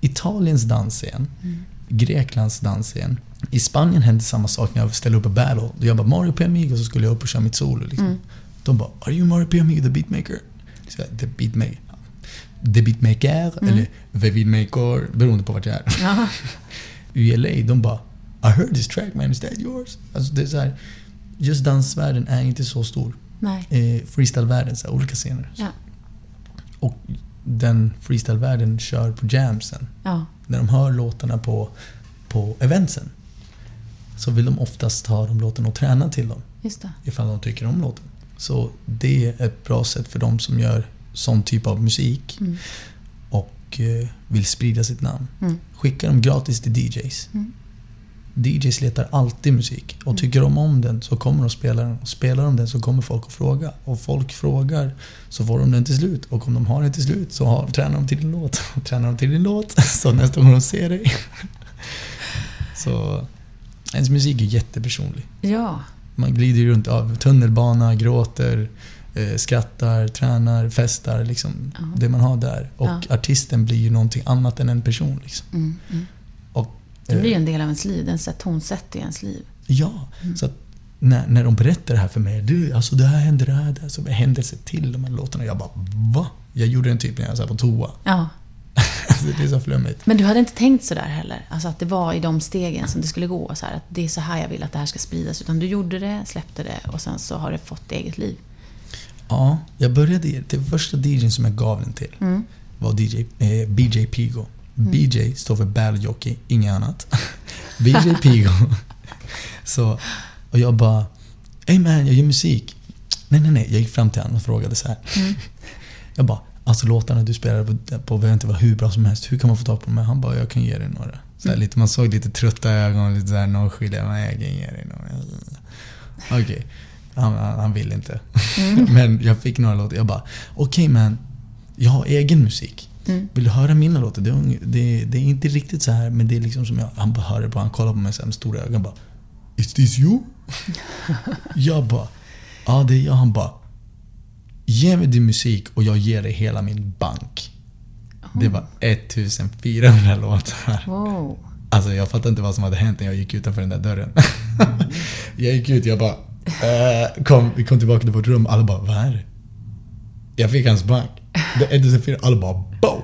Italiens dansscen. Mm. Greklands dansscen. I Spanien hände samma sak när jag ställde upp i battle. Jag bara Mario P. Amigo så skulle jag upp och köra mitt solo. Liksom. Mm. De bara Are you Mario P. Amigo the beatmaker? Så jag, the beatmaker. The beatmaker Mm. eller the beatmaker beroende på vart jag är. Ja. I LA, de bara I heard this track man, is that yours? Alltså det är så här, just dansvärlden är inte så stor. Nej. Eh, freestylevärlden, så här, olika scener. Ja. Och den freestylevärlden kör på jamsen. Ja. När de hör låtarna på, på eventsen så vill de oftast ha de låtarna och träna till dem. Just det. Ifall de tycker om låten. Så det är ett bra sätt för de som gör sån typ av musik Mm. och eh, vill sprida sitt namn. Mm. Skicka dem gratis till DJs. Mm. DJs letar alltid musik och tycker de om den så kommer de spela den. Och spelar de den så kommer folk att fråga. Och folk frågar så får de den till slut. Och om de har den till slut så har, tränar de till din låt. Och tränar de till din låt så nästa gång de ser dig. så ens musik är jättepersonlig. Ja. Man glider ju runt av tunnelbana, gråter, eh, skrattar, tränar, festar. Liksom, Ja. Det man har där. Och Ja. artisten blir ju någonting annat än en person. Liksom. Mm. Mm. Och, Det blir ju eh, en del av ens liv. Den tonsätter ju ens liv. Ja, Mm. så när, när de berättar det här för mig. Du, alltså det här hände, det här, det här. Så hände sig till de här låtarna. Jag bara, va? Jag gjorde den typ när jag satt på toa. Ja. Alltså, det är så flummigt. Men du hade inte tänkt så där heller? Alltså att det var i de stegen som det skulle gå? Så här, att det är så här jag vill att det här ska spridas. Utan du gjorde det, släppte det och sen så har det fått eget liv. Ja, jag började, det första DJn som jag gav den till Mm. var DJ, eh, BJ Pigo. BJ står för Battle Jockey, inget annat. BJ Pigo. så, och jag bara, Hey man, jag gör musik. Nej, nej, nej. Jag gick fram till honom och frågade så här. Mm. Jag bara, alltså låtarna du spelar på, på behöver inte vara hur bra som helst. Hur kan man få tag på dem? Han bara, jag kan ge dig några. Så här, Mm. lite, man såg lite trötta ögon, lite såhär nonchalant. Men jag kan ge dig några. Okej. Han, han, han vill inte. Mm. Men jag fick några låtar. Jag bara, okej man. Jag har egen musik. Mm. Vill du höra mina låtar? Det är, det, det är inte riktigt så här men det är liksom som jag... Han bara hör det på, han kollar på mig så med stora ögon bara Is this you? jag bara Ja, det är jag. Han bara Ge mig din musik och jag ger dig hela min bank. Det var 1400 låtar. Wow. Alltså jag fattar inte vad som hade hänt när jag gick utanför den där dörren. jag gick ut, jag bara... Eh, kom, vi kom tillbaka till vårt rum, alla bara Vad är det? Jag fick hans bank. Det är 1400, alla bara BOW!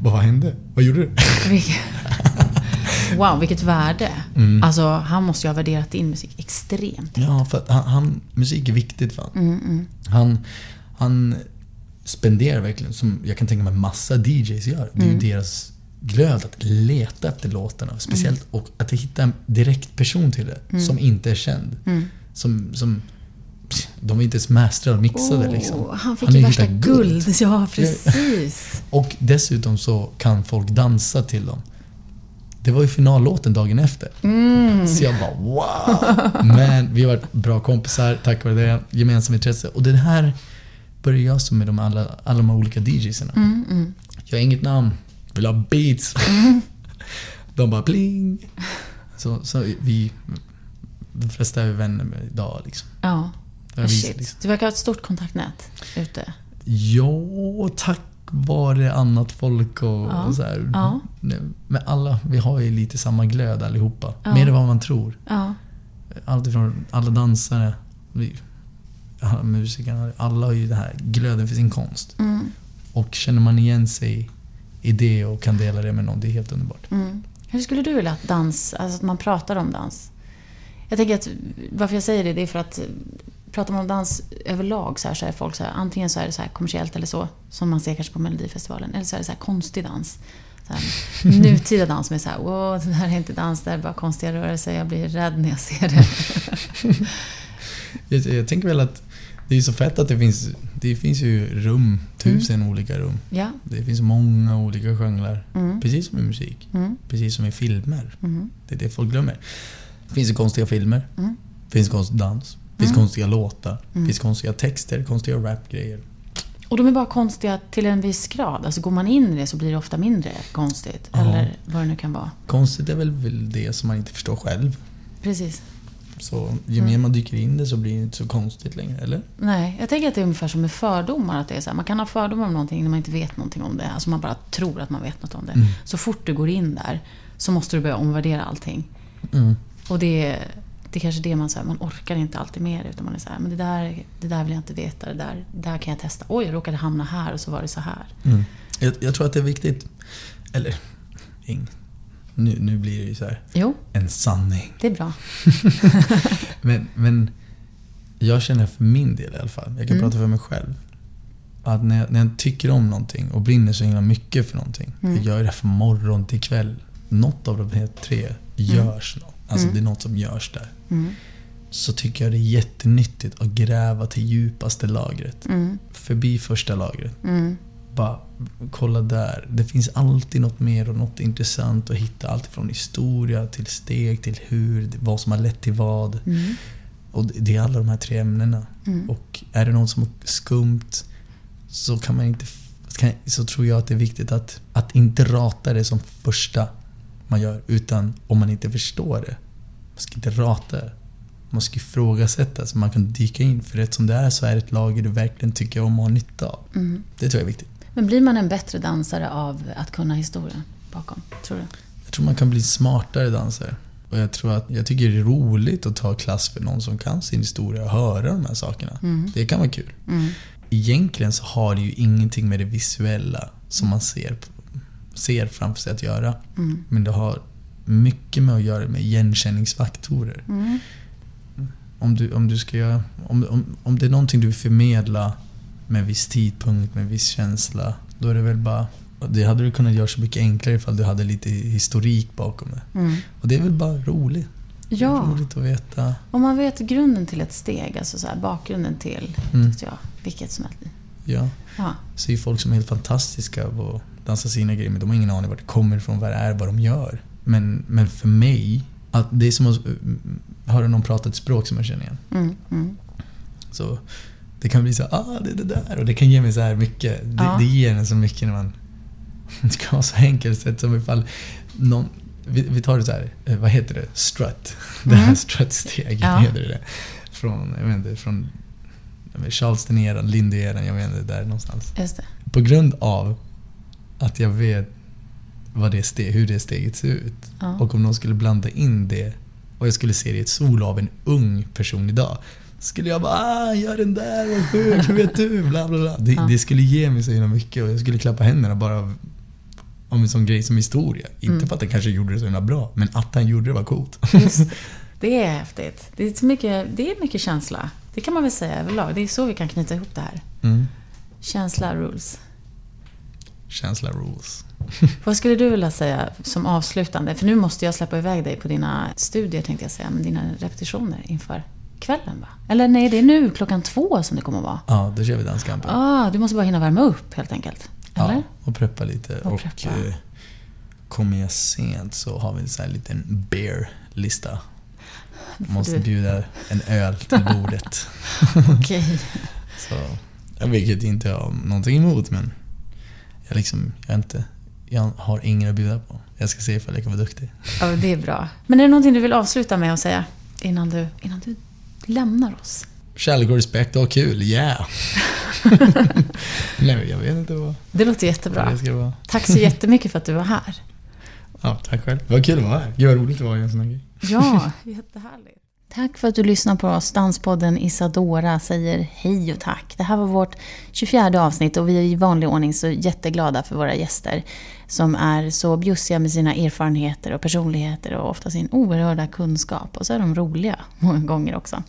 Bara, vad hände? Vad gjorde du? Wow, vilket värde. Mm. Alltså, han måste ju ha värderat din musik extremt. Ja, för han, han, musik är viktigt för honom. Mm, mm. Han, han spenderar verkligen, som jag kan tänka mig massa DJs gör, det är ju deras glöd att leta efter låtarna. Speciellt och att hitta en direkt person till det, som inte är känd. Mm. Som, som, de är inte ens mästrar och mixade Åh, liksom. Han fick har ju värsta hittat guld. Ja, precis. Och dessutom så kan folk dansa till dem. Det var ju finallåten dagen efter. Mm. Så jag bara wow! Men vi har varit bra kompisar tack vare det. Gemensamma intresse. Och det här började jag som med de alla, alla de här olika DJsarna. Mm, mm. Jag har inget namn. Vill ha beats. De bara pling. Så, så vi... De flesta är vi vänner med idag liksom. Ja. Shit. liksom. Du verkar ha ett stort kontaktnät ute. Ja, tack vare annat folk och, Ja, och så här. ja. Men alla, vi har ju lite samma glöd allihopa. Ja. Mer än vad man tror. Ja. Allt ifrån alla dansare, vi, musikerna, alla har ju den här glöden för sin konst. Mm, Och känner man igen sig i det och kan dela det med någon, det är helt underbart. mm. Hur skulle du vilja att dans, alltså att man pratar om dans? Jag tänker att varför jag säger det, det är för att pratar man om dans överlag så, här, så är folk så här, antingen så är det så här kommersiellt eller så, som man ser kanske på Melodifestivalen, eller så är det så här konstig dans. Så här, nutida dans som är så här, åh, det här är inte dans, det här är bara konstiga rörelser, jag blir rädd när jag ser det. Jag, jag tänker väl att det är så fett att det finns, det finns ju rum, tusen olika rum. Ja. Det finns många olika genrer. Mm. Precis som i musik. Mm. Precis som i filmer. Mm. Det är det folk glömmer. Det finns ju konstiga filmer. Mm. Det finns konstig dans. Det finns Mm. konstiga låtar. Det Mm. finns konstiga texter, konstiga rapgrejer. Och de är bara konstiga till en viss grad. Alltså går man in i det så blir det ofta mindre konstigt. Ja. Eller vad det nu kan vara. Konstigt är väl det som man inte förstår själv. Precis. Så ju Mm. mer man dyker in det så blir det inte så konstigt längre, eller? Nej, jag tänker att det är ungefär som med fördomar. Att det är så här, man kan ha fördomar om någonting när man inte vet någonting om det. Alltså man bara tror att man vet något om det. Mm. Så fort du går in där så måste du börja omvärdera allting. Mm. Och det det är kanske det man säger, man orkar inte alltid med det. Utan man är så här, men det där, det där vill jag inte veta. Det där, det där kan jag testa. Oj, jag råkade hamna här och så var det så här. Mm. Jag, jag tror att det är viktigt, eller nu, nu blir det ju så här Jo, en sanning. det är bra. Men, men jag känner för min del i alla fall, jag kan Mm. prata för mig själv. Att när jag, när jag tycker om någonting och brinner så himla mycket för någonting. Mm. Jag gör det från morgon till kväll. Något av de här tre görs. nå- Alltså Mm. det är något som görs där. Mm. så tycker jag det är jättenyttigt att gräva till djupaste lagret. Mm. Förbi första lagret. Mm. Bara kolla där. Det finns alltid något mer och något intressant att hitta. Allt från historia till steg till hur, vad som har lett till vad. Mm. Och det är alla de här tre ämnena. Mm. Och är det något som är skumt så kan man inte... Så tror jag att det är viktigt att, att inte rata det som första man gör. Utan om man inte förstår det. Man ska inte rata det. Man ska ifrågasätta så man kan dyka in. För rätt som det är så är det ett lager du verkligen tycker om och har nytta av. Mm. Det tror jag är viktigt. Men blir man en bättre dansare av att kunna historien bakom? Tror du? Jag tror man kan bli smartare dansare. Och jag tror att jag tycker det är roligt att ta klass för någon som kan sin historia och höra de här sakerna. Mm. Det kan vara kul. Mm. Egentligen så har det ju ingenting med det visuella som man ser, ser framför sig att göra. Mm. Men det har mycket med att göra med igenkänningsfaktorer. Mm. Om du, om du ska göra, om, om, om det är någonting du vill förmedla med en viss tidpunkt, med en viss känsla. Då är det väl bara... Det hade du kunnat göra så mycket enklare ifall du hade lite historik bakom det. Mm. Och det är väl bara roligt. Ja, roligt att veta. om man vet grunden till ett steg, alltså så här, bakgrunden till, Mm. jag, vilket som helst. Ja. Ja. Så är folk som är helt fantastiska på att dansa sina grejer, men de har ingen aning var det kommer ifrån, vad det är, vad de gör. Men, men för mig, att det är som att uh, höra någon prata ett språk som jag känner igen. Mm. Mm. Så det kan bli så ah det är det där. Och det kan ge mig så här mycket. Det, Ja. det ger en så mycket när man... Det kan vara så enkelt sätt som ifall någon... Vi, vi tar det så här, eh, vad heter det? Strut. Det här Mm. strutsteget Ja. heter det. Från, jag vet inte, från Charleston-eran, Lindy-eran, jag inte, där någonstans. Just det. På grund av att jag vet vad det steg, hur det steget ser ut. Ja. Och om någon skulle blanda in det och jag skulle se det i ett solo av en ung person idag. Skulle jag bara ah, gör den där, vad sjukt, hur vet du? Bla, bla, bla. Det, Ja. det skulle ge mig så himla mycket och jag skulle klappa händerna bara om en sån grej som historia. Inte Mm. för att han kanske gjorde det så himla bra, men att han gjorde det var coolt. Just det. Det är häftigt. Det är, så mycket, det är mycket känsla. Det kan man väl säga överlag. Det är så vi kan knyta ihop det här. Mm. Känsla rules. Känsla rules. Vad skulle du vilja säga som avslutande? För nu måste jag släppa iväg dig på dina studier, tänkte jag säga, men dina repetitioner inför kvällen, va? Eller nej, det är nu klockan två som det kommer att vara. Ja, då kör vi danskampen. Ah, du måste bara hinna värma upp, helt enkelt. Eller? Ja, och preppa lite. Och Och, preppa. eh, kommer jag sent så har vi en sån här liten beer-lista. Måste du- bjuda en öl till bordet. Okej. så, jag vilket inte jag har någonting emot men jag, liksom, jag, inte, jag har ingen att bjuda på. Jag ska se ifall jag kan vara duktig. Ja, det är bra. Men är det någonting du vill avsluta med att säga innan du, innan du lämnar oss? Kärlek och respekt och kul, yeah! Nej jag vet inte vad, Det låter vad jättebra. det vara. Tack så jättemycket för att du var här. Ja, tack själv. Var kul att vara här. Gud vad roligt det var i en sån här grej. Ja, jättehärligt. Tack för att du lyssnar på oss. Danspodden Isadora säger hej och tack. Det här var vårt 24 avsnitt och vi är i vanlig ordning så jätteglada för våra gäster som är så bjussiga med sina erfarenheter och personligheter och ofta sin oerhörda kunskap. Och så är de roliga många gånger också.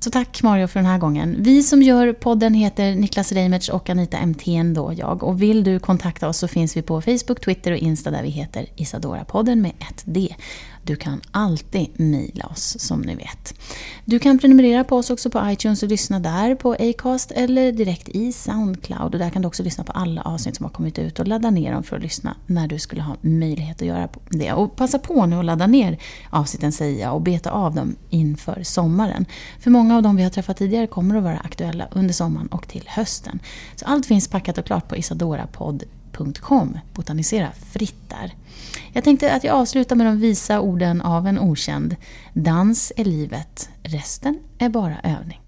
Så tack Mario för den här gången. Vi som gör podden heter Niklas Reimertz och Anita MTN då jag. Och vill du kontakta oss så finns vi på Facebook, Twitter och Insta där vi heter Isadora-podden med ett D. Du kan alltid mejla oss som ni vet. Du kan prenumerera på oss också på iTunes och lyssna där på Acast eller direkt i Soundcloud. Och där kan du också lyssna på alla avsnitt som har kommit ut och ladda ner dem för att lyssna när du skulle ha möjlighet att göra det. Och passa på nu att ladda ner avsnitten säger jag och beta av dem inför sommaren. För många av dem vi har träffat tidigare kommer att vara aktuella under sommaren och till hösten. Så allt finns packat och klart på botanisera.com. Botanisera fritt där. Jag tänkte att jag avslutar med de visa orden av en okänd. Dans är livet, resten är bara övning.